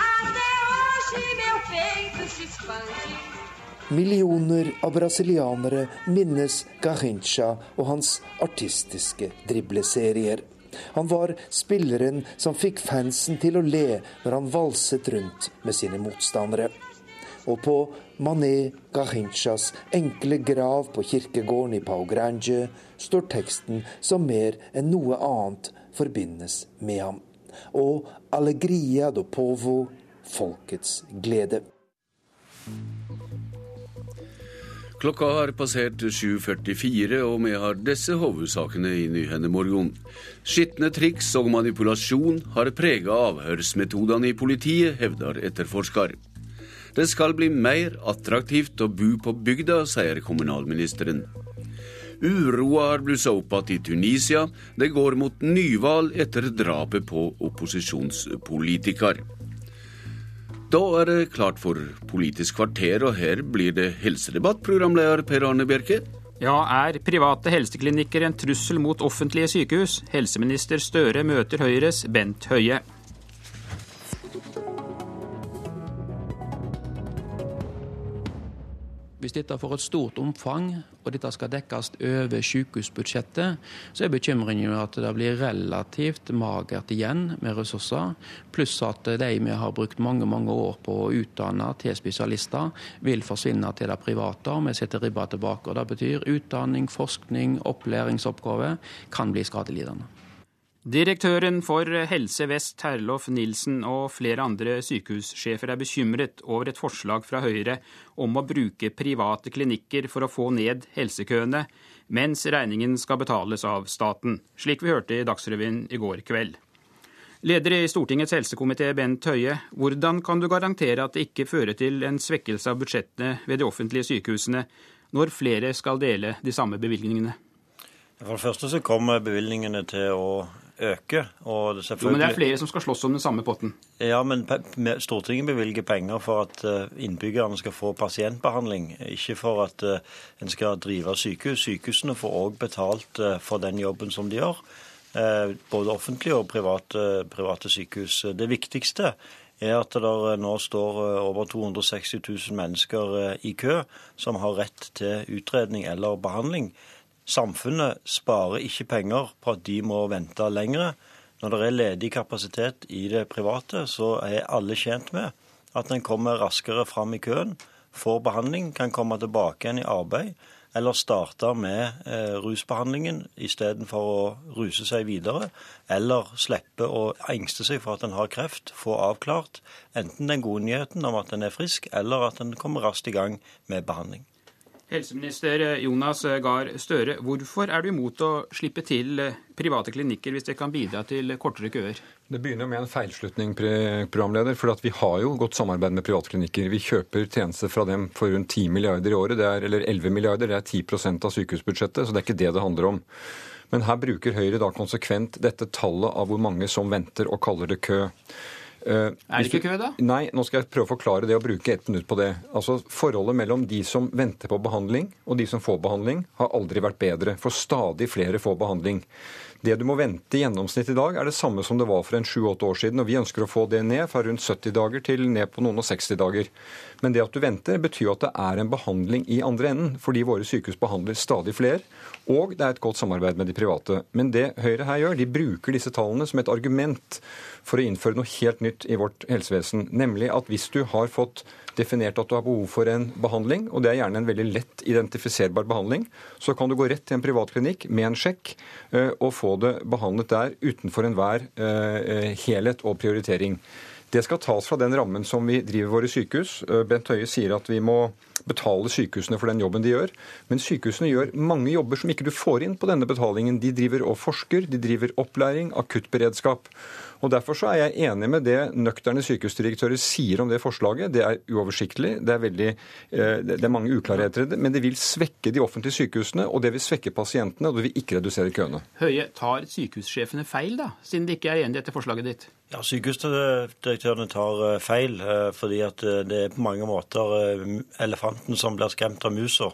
até hoje meu peito se expande. Millioner av brasilianere minnes Garrincha og hans artistiske dribleserier. Han var spilleren som fikk fansen til å le når han valset rundt med sine motstandere. Og på Mané Garrinchas enkle grav på kirkegården i Pau Grande står teksten som mer enn noe annet forbindes med ham. Og Alegria do Povo, folkets glede. Klokka har passert 7.44, og vi har disse hovedsakene i Nyhendemorgon. Skitne triks og manipulasjon har prega avhørsmetodene i politiet, hevder etterforsker. Det skal bli mer attraktivt å bo på bygda, sier kommunalministeren. Uroa har blussa opp igjen i Tunisia. Det går mot nyvalg etter drapet på opposisjonspolitiker. Da er det klart for Politisk kvarter, og her blir det helsedebatt, programleder Per Arne Bjerke. Ja, er private helseklinikker en trussel mot offentlige sykehus? Helseminister Støre møter Høyres Bent Høie. Hvis dette får et stort omfang, og dette skal dekkes over sykehusbudsjettet, så er bekymringen at det blir relativt magert igjen med ressurser. Pluss at de vi har brukt mange mange år på å utdanne til spesialister, vil forsvinne til det private. og Vi setter ribba tilbake. og Det betyr utdanning, forskning, opplæringsoppgaver kan bli skadelidende. Direktøren for Helse Vest, Terlof Nilsen, og flere andre sykehussjefer er bekymret over et forslag fra Høyre om å bruke private klinikker for å få ned helsekøene, mens regningen skal betales av staten, slik vi hørte i Dagsrevyen i går kveld. Leder i Stortingets helsekomité, Bent Høie, hvordan kan du garantere at det ikke fører til en svekkelse av budsjettene ved de offentlige sykehusene, når flere skal dele de samme bevilgningene? For det første så kommer bevilgningene til å øke. Og jo, men det er flere som skal slåss om den samme potten? Ja, men Stortinget bevilger penger for at eh, innbyggerne skal få pasientbehandling, ikke for at eh, en skal drive sykehus. Sykehusene får òg betalt eh, for den jobben som de gjør. Både offentlige og private, private sykehus. Det viktigste er at det nå står over 260 000 mennesker i kø som har rett til utredning eller behandling. Samfunnet sparer ikke penger på at de må vente lenger. Når det er ledig kapasitet i det private, så er alle tjent med at en kommer raskere fram i køen, får behandling, kan komme tilbake igjen i arbeid, eller starte med eh, rusbehandlingen istedenfor å ruse seg videre, eller slippe å engste seg for at en har kreft, få avklart enten den gode nyheten om at en er frisk, eller at en kommer raskt i gang med behandling. Helseminister Jonas Gahr Støre, hvorfor er du imot å slippe til private klinikker hvis det kan bidra til kortere køer? Det begynner med en feilslutning, programleder. For vi har jo godt samarbeid med private klinikker. Vi kjøper tjenester fra dem for rundt 10 milliarder i året, er, eller 11 milliarder. Det er 10% av sykehusbudsjettet, så det er ikke det det handler om. Men her bruker Høyre da konsekvent dette tallet av hvor mange som venter, og kaller det kø. Uh, er det ikke kø, da? Nei, nå skal jeg prøve å forklare det og bruke ett minutt på det. Altså, Forholdet mellom de som venter på behandling og de som får behandling, har aldri vært bedre. For stadig flere får behandling. Det du må vente i gjennomsnitt i dag, er det samme som det var for en 7-8 år siden. og Vi ønsker å få det ned fra rundt 70 dager til ned på noen og 60 dager. Men det at du venter, betyr at det er en behandling i andre enden, fordi våre sykehus behandler stadig flere. Og det er et godt samarbeid med de private. Men det Høyre her gjør, de bruker disse tallene som et argument for å innføre noe helt nytt i vårt helsevesen. Nemlig at hvis du har fått definert at du har behov for en behandling, og det er gjerne en veldig lett identifiserbar behandling, så kan du gå rett til en privatklinikk med en sjekk eh, og få det behandlet der utenfor enhver eh, helhet og prioritering. Det skal tas fra den rammen som vi driver våre sykehus. Eh, Bent Høie sier at vi må betale sykehusene for den jobben de gjør. Men sykehusene gjør mange jobber som ikke du får inn på denne betalingen. De driver og forsker, de driver opplæring, akuttberedskap. Og Derfor så er jeg enig med det nøkterne sykehusdirektører sier om det forslaget. Det er uoversiktlig, det er, veldig, eh, det er mange uklarheter i det, men det vil svekke de offentlige sykehusene, og det vil svekke pasientene, og det vil ikke redusere køene. Høie, tar sykehussjefene feil, da, siden de ikke er enig i dette forslaget ditt? Ja, Sykehusdirektørene tar eh, feil, eh, fordi at det er på mange måter elefanten som blir skremt av musa.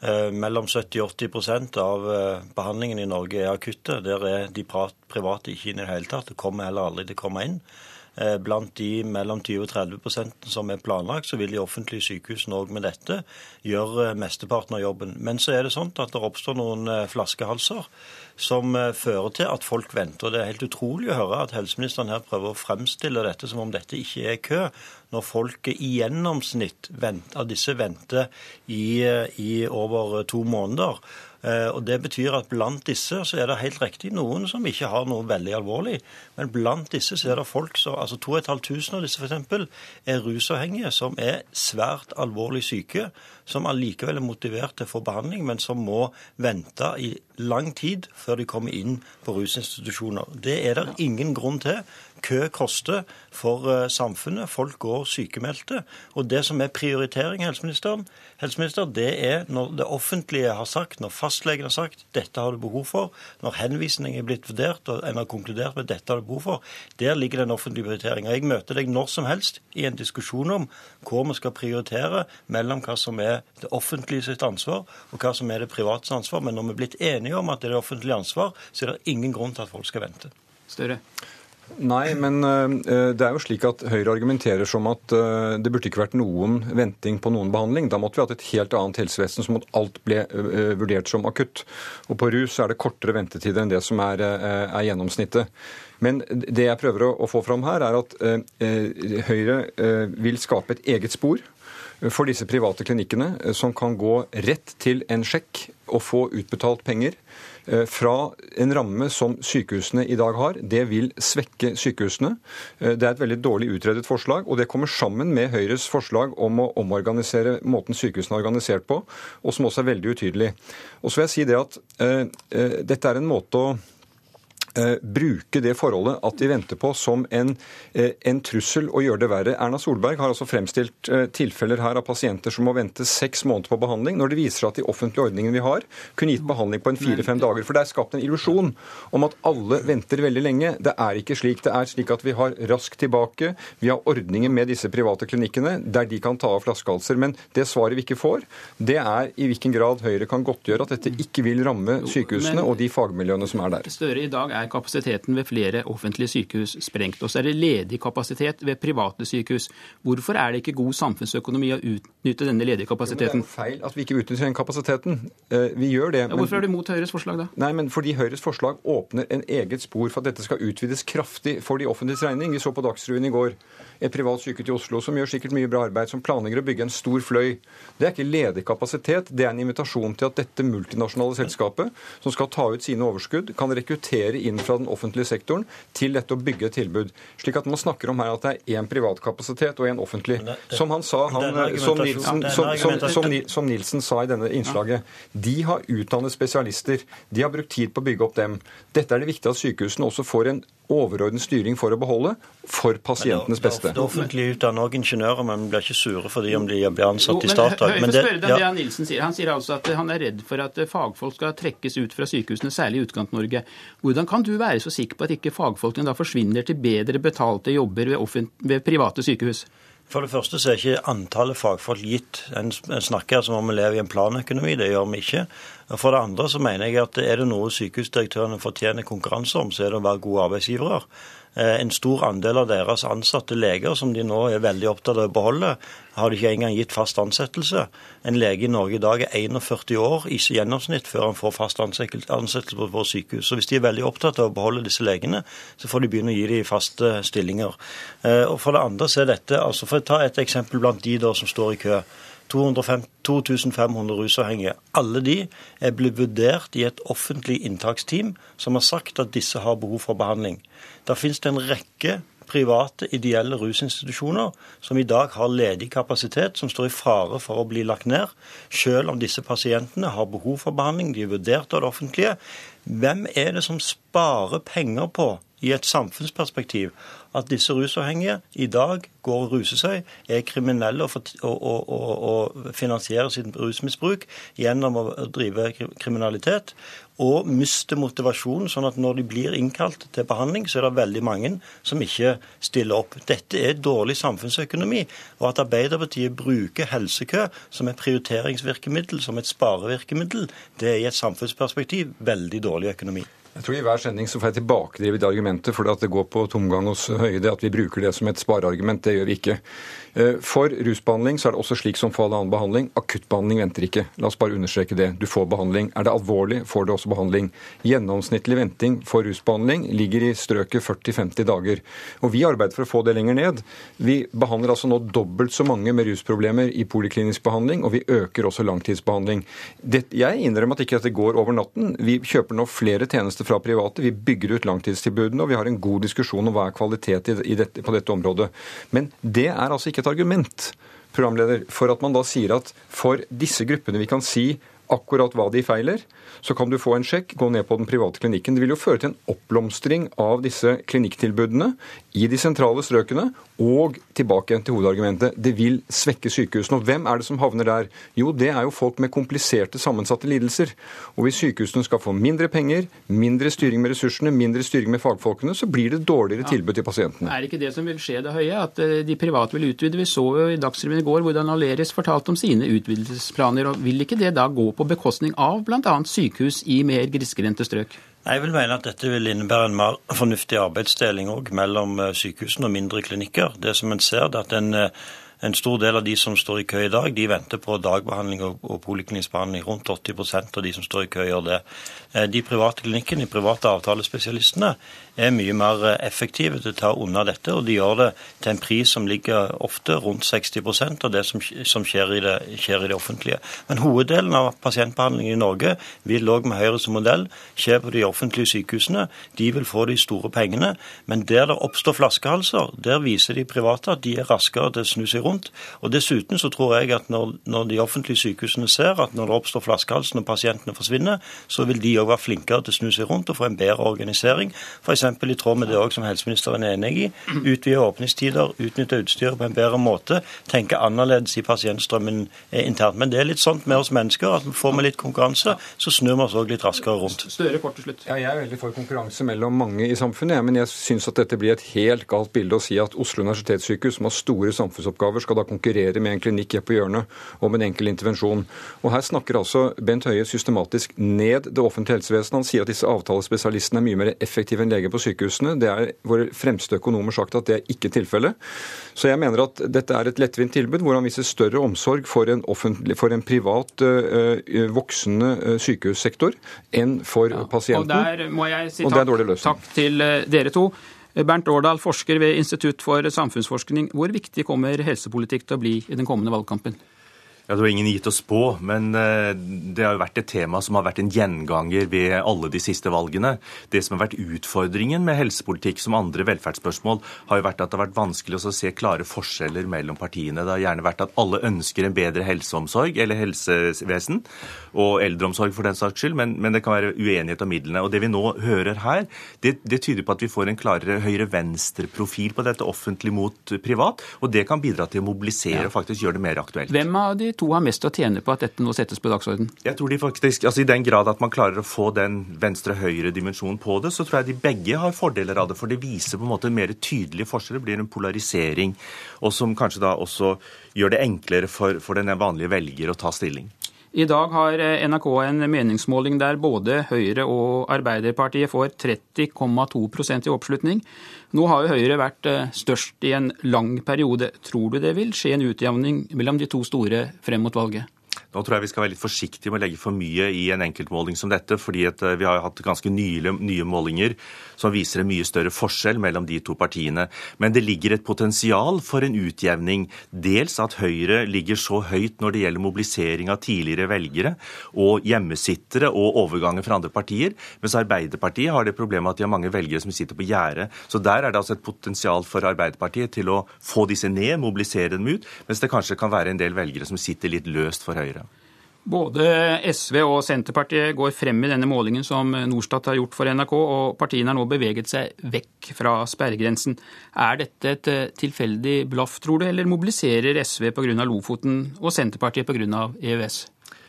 Eh, Mellom 70 og 80% av eh, behandlingen i Norge er akutte. Der er de private ikke inne i det hele tatt. Det kommer heller aldri til å komme inn. Eh, Blant de mellom 20 og 30% som er planlagt, så vil de offentlige sykehusene òg med dette gjøre eh, mesteparten av jobben. Men så er det sånn at det oppstår noen eh, flaskehalser som fører til at folk venter. Det er helt utrolig å høre at helseministeren her prøver å fremstille dette som om dette ikke er kø, når folk i gjennomsnitt av disse venter i, i over to måneder. Eh, Og Det betyr at blant disse så er det helt riktig noen som ikke har noe veldig alvorlig. Men blant disse så er det folk som altså 2500 av disse f.eks. er rusavhengige som er svært alvorlig syke, som allikevel er motivert til å få behandling, men som må vente i lang tid før de kommer inn på rusinstitusjoner. Det er det ingen grunn til. Kø koster for eh, samfunnet. Folk går sykemeldte. Og det som er prioritering, helseministeren, helseminister, det er når det offentlige har sagt, når fastlegen har sagt dette har du behov for, når henvisning er blitt vurdert og en har konkludert med dette har du behov for, der ligger den offentlige prioriteringa. Jeg møter deg når som helst i en diskusjon om hvor vi skal prioritere mellom hva som er det offentlige sitt ansvar og hva som er det privates ansvar. Men når vi er blitt enige om at det er det offentlige ansvar, så er det ingen grunn til at folk skal vente. Større. Nei, men eh, det er jo slik at Høyre argumenterer som at eh, det burde ikke vært noen venting på noen behandling. Da måtte vi hatt et helt annet helsevesen som at alt ble eh, vurdert som akutt. Og på rus er det kortere ventetider enn det som er, eh, er gjennomsnittet. Men det jeg prøver å, få fram her, er at eh, eh, Høyre eh, vil skape et eget spor for disse private klinikkene, eh, som kan gå rett til en sjekk og få utbetalt penger eh, fra en ramme som sykehusene i dag har. Det vil svekke sykehusene. Eh, Det er et veldig dårlig utredet forslag, og det kommer sammen med Høyres forslag om å omorganisere måten sykehusene er organisert på, og som også er veldig utydelig. Og så vil jeg si det at eh, dette er en måte å bruke det forholdet at de venter på som en, eh, en trussel og gjøre det verre. Erna Solberg har altså fremstilt eh, tilfeller her av pasienter som må vente seks måneder på behandling, når det viser at de offentlige ordningene vi har, kunne gitt behandling på en fire-fem dager. For det er skapt en illusjon om at alle venter veldig lenge. Det er ikke slik. Det er slik at vi har Raskt tilbake, vi har ordninger med disse private klinikkene der de kan ta av flaskehalser. Men det svaret vi ikke får, det er i hvilken grad Høyre kan godtgjøre at dette ikke vil ramme sykehusene og de fagmiljøene som er der. Støre, i dag er kapasiteten ved flere offentlige sykehus sprengt. Og så er det ledig kapasitet ved private sykehus. Hvorfor er det ikke god samfunnsøkonomi å utnytte denne ledige Men det er jo feil at vi ikke utnytter den kapasiteten. Eh, Vi gjør det. Ja, hvorfor er du mot Høyres forslag, da? Nei, men fordi Høyres forslag åpner en eget spor for at dette skal utvides kraftig for de offentliges regning. Vi så på Dagsrevyen i går et privat sykehus i Oslo som gjør sikkert mye bra arbeid, som planlegger å bygge en stor fløy. Det er ikke ledig kapasitet, det er en invitasjon til at dette multinasjonale selskapet, som skal ta ut sine overskudd, kan rekruttere inn fra den offentlige sektoren til dette å bygge et tilbud. Slik at man snakker om her at det er én privat kapasitet og én offentlig. Som han sa, han, som, Nilsen, som, som, som, som Nilsen sa i denne innslaget, de har utdannet spesialister. De har brukt tid på å bygge opp dem. Dette er det viktig at sykehusene også får en overordnet styring for å beholde, for pasientenes beste. Det offentlige utdanner også ingeniører, men blir ikke sure fordi om de blir ansatt i Statoil. Men spørre deg ja. det Nilsen sier. Han sier altså at han er redd for at eh, fagfolk skal trekkes ut fra sykehusene, særlig i Utkant-Norge. Hvordan kan du være så sikker på at ikke fagfolkene da forsvinner til bedre betalte jobber ved, ved private sykehus? For det første så er ikke antallet fagfolk gitt. En en snakker som om vi lever i en planøkonomi, det gjør vi ikke. For det andre så mener jeg at er det noe sykehusdirektørene fortjener konkurranse om, så er det å være gode arbeidsgivere. Eh, En stor andel av deres ansatte leger, som de nå er veldig opptatt av å beholde, har de ikke engang gitt fast ansettelse. En lege i Norge i dag er 41 år i gjennomsnitt før han får fast ansettelse på vårt sykehus. Så hvis de er veldig opptatt av å beholde disse legene, så får de begynne å gi dem faste stillinger. Eh, Og For det andre så er dette, altså for å ta et eksempel blant de da som står i kø. 205 2500 rusavhengige. Alle de er blitt vurdert i et offentlig inntaksteam som har sagt at disse har behov for behandling. Der finnes det en rekke private, ideelle rusinstitusjoner som i dag har ledig kapasitet, som står i fare for å bli lagt ned, selv om disse pasientene har behov for behandling, de er vurdert av det offentlige. Hvem er det som sparer penger på, i et samfunnsperspektiv, at disse rusavhengige i dag går og ruser seg, er kriminelle og, og, og, og finansierer sitt rusmisbruk gjennom å drive kriminalitet, og mister motivasjonen, sånn at når de blir innkalt til behandling, så er det veldig mange som ikke stiller opp. Dette er dårlig samfunnsøkonomi. Og at Arbeiderpartiet bruker helsekø som et prioriteringsvirkemiddel, som et sparevirkemiddel, det er i et samfunnsperspektiv veldig dårlig økonomi. Jeg tror I hver sending så får jeg tilbakedrevet argumentet, for det går på tomgang hos Høie. At vi bruker det som et spareargument, det gjør vi ikke. Eh, for rusbehandling så er det også slik som for all annen behandling. Akuttbehandling venter ikke. La oss bare understreke det. Du får behandling. Er det alvorlig, får du også behandling. Gjennomsnittlig venting for rusbehandling ligger i strøket 40-50 dager. Og vi arbeider for å få det lenger ned. Vi behandler altså nå dobbelt så mange med rusproblemer i poliklinisk behandling, og vi øker også langtidsbehandling. Det, jeg innrømmer at ikke dette går over natten. Vi kjøper nå flere tjenester fra private. Vi bygger ut langtidstilbudene, og vi har en god diskusjon om hva er kvalitet dette, på dette området. Men det er altså ikke et argument programleder, for at man da sier at for disse gruppene vi kan si akkurat hva de feiler, så kan du få en sjekk, gå ned på den private klinikken. Det vil jo føre til en oppblomstring av disse klinikktilbudene i de sentrale strøkene, og tilbake igjen til hovedargumentet, det vil svekke sykehusene. Og hvem er det som havner der? Jo, det er jo folk med kompliserte, sammensatte lidelser. Og hvis sykehusene skal få mindre penger, mindre styring med ressursene, mindre styring med fagfolkene, så blir det dårligere tilbud til pasientene. Er det ikke det som vil skje det høye, at eh, de private vil utvide? Vi så jo i Dagsrevyen i går hvordan Aleris fortalte om sine utvidelsesplaner. og Vil ikke det da gå på bekostning av bl.a. sykehus i mer grisgrendte strøk? Jeg vil mene at dette vil innebære en mer fornuftig arbeidsdeling òg mellom eh, sykehusene og mindre klinikker. Det som en ser, er at en, eh, en, stor del av de som står i kø i dag, de venter på dagbehandling og, og poliklinisk. Rundt 80% av de som står i kø, gjør det. Eh, de private klinikkene, de private avtalespesialistene, er mye mer effektive til å ta unna dette, og de gjør det til en pris som ligger ofte rundt 60% av det som, som skjer, i det, skjer, i det, offentlige. Men hoveddelen av pasientbehandlingen i Norge vil òg med Høyres modell skje på de offentlige sykehusene. De vil få de store pengene. Men der det oppstår flaskehalser, der viser de private at de er raskere til å snu seg rundt. Og Dessuten så tror jeg at når, når de offentlige sykehusene ser at når det oppstår flaskehalser når pasientene forsvinner, så vil de òg være flinkere til å snu seg rundt og få en bedre organisering. For i tråd med det også som helseministeren er enig i. Utvide åpningstider, utnytte utstyret på en bedre måte. Tenke annerledes i pasientstrømmen internt. Men det er litt sånt med oss mennesker at får vi litt konkurranse, så snur vi oss òg litt raskere rundt. Støre kort til slutt. Ja, jeg er veldig for konkurranse mellom mange i samfunnet, men jeg syns at dette blir et helt galt bilde å si at Oslo universitetssykehus, som har store samfunnsoppgaver, skal da konkurrere med en klinikk på hjørnet om en enkel intervensjon. Og her snakker altså Bent Høie systematisk ned det offentlige helsevesenet. Han sier at disse avtalespesialistene er mye mer effektive enn leger på sykehusene. Det er våre fremste økonomer sagt at det er ikke tilfellet. Så jeg mener at dette er et lettvint tilbud hvor han viser større omsorg for en, for en privat voksende sykehussektor enn for ja, pasienten. Og der må jeg si takk, takk til dere to. Bernt Årdal, forsker ved Institutt for samfunnsforskning. Hvor viktig kommer helsepolitikk til å bli i den kommende valgkampen? Ja, Det var ingen gitt å spå, men eh, det har jo vært et tema som har vært en gjenganger ved alle de siste valgene. Det som har vært utfordringen med helsepolitikk som andre velferdsspørsmål, har jo vært at det har vært vanskelig å se klare forskjeller mellom partiene. Det har gjerne vært at alle ønsker en bedre helseomsorg eller helsevesen, og eldreomsorg for den saks skyld, men, men, det kan være uenighet om midlene. Og Det vi nå hører her, det, det tyder på at vi får en klarere høyre-venstre-profil på dette, offentlig mot privat, og det kan bidra til å mobilisere og faktisk gjøre det mer aktuelt. Hvem av de to har mest å tjene på at dette nå settes på dagsorden? Jeg tror de faktisk, altså I den grad at man klarer å få den venstre-høyre-dimensjonen på det, så tror jeg de begge har fordeler av det. For det viser på en måte mer tydelige forskjeller. Blir en polarisering, og som kanskje da også gjør det enklere for, for den vanlige velger å ta stilling. I dag har NRK en meningsmåling der både Høyre og Arbeiderpartiet får 30,2% i oppslutning. Nå har jo Høyre vært eh, størst i en lang periode. Tror du det vil skje en utjevning mellom de to store frem mot valget? Nå tror jeg vi skal være litt forsiktige med å legge for mye i en enkeltmåling som dette, fordi eh, vi har hatt ganske nye, nye, målinger som viser en mye større forskjell mellom de to partiene. Men det ligger et potensial for en utjevning. Dels at Høyre ligger så høyt når det gjelder mobilisering av tidligere velgere og hjemmesittere og overganger fra andre partier, mens Arbeiderpartiet har det problemet at de har mange velgere som sitter på gjerdet. Så der er det altså et potensial for Arbeiderpartiet til å få disse ned, mobilisere dem ut, mens det kanskje kan være en del velgere som sitter litt løst for Høyre. Både SV og Senterpartiet går frem i denne målingen som Norstat har gjort for NRK, og partiene har nå beveget seg vekk fra sperregrensen. Er dette et eh, tilfeldig blaff, tror du, eller mobiliserer SV pga. Lofoten og Senterpartiet pga. EØS?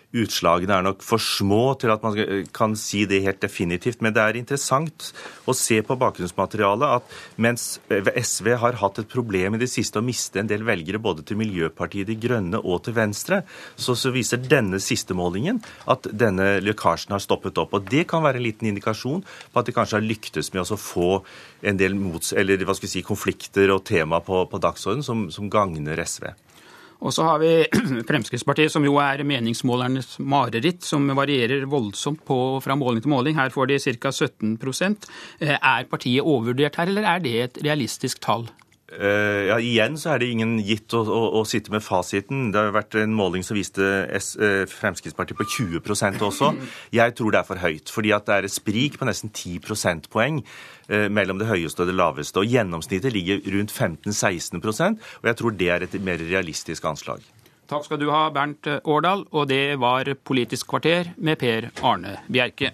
Utslagene er nok for små til at man kan si det helt definitivt. Men det er interessant å se på bakgrunnsmaterialet at mens SV har hatt et problem i det siste å miste en del velgere både til Miljøpartiet De Grønne og til Venstre, så, så viser denne siste målingen at denne lekkasjen har stoppet opp. Og Det kan være en liten indikasjon på at de kanskje har lyktes med å få en del mots, eller, si, konflikter og tema på, på dagsordenen som, som gagner SV. Og så har vi *clears throat* Fremskrittspartiet, som jo er meningsmålernes mareritt, som varierer voldsomt på, fra måling til måling. Her får de ca. 17 eh, Er partiet overvurdert her, eller er det et realistisk tall? Uh, ja, Igjen så er det ingen gitt å, å, å, sitte med fasiten. Det har vært en måling som viste S, uh, Fremskrittspartiet på 20% også. Jeg tror det er for høyt, fordi at det er et sprik på nesten 10 prosentpoeng uh, mellom det høyeste og det laveste. Og Gjennomsnittet ligger rundt 15-16% og jeg tror det er et mer realistisk anslag. Takk skal du ha, Bernt Årdal. Og det var Politisk kvarter med Per Arne Bjerke.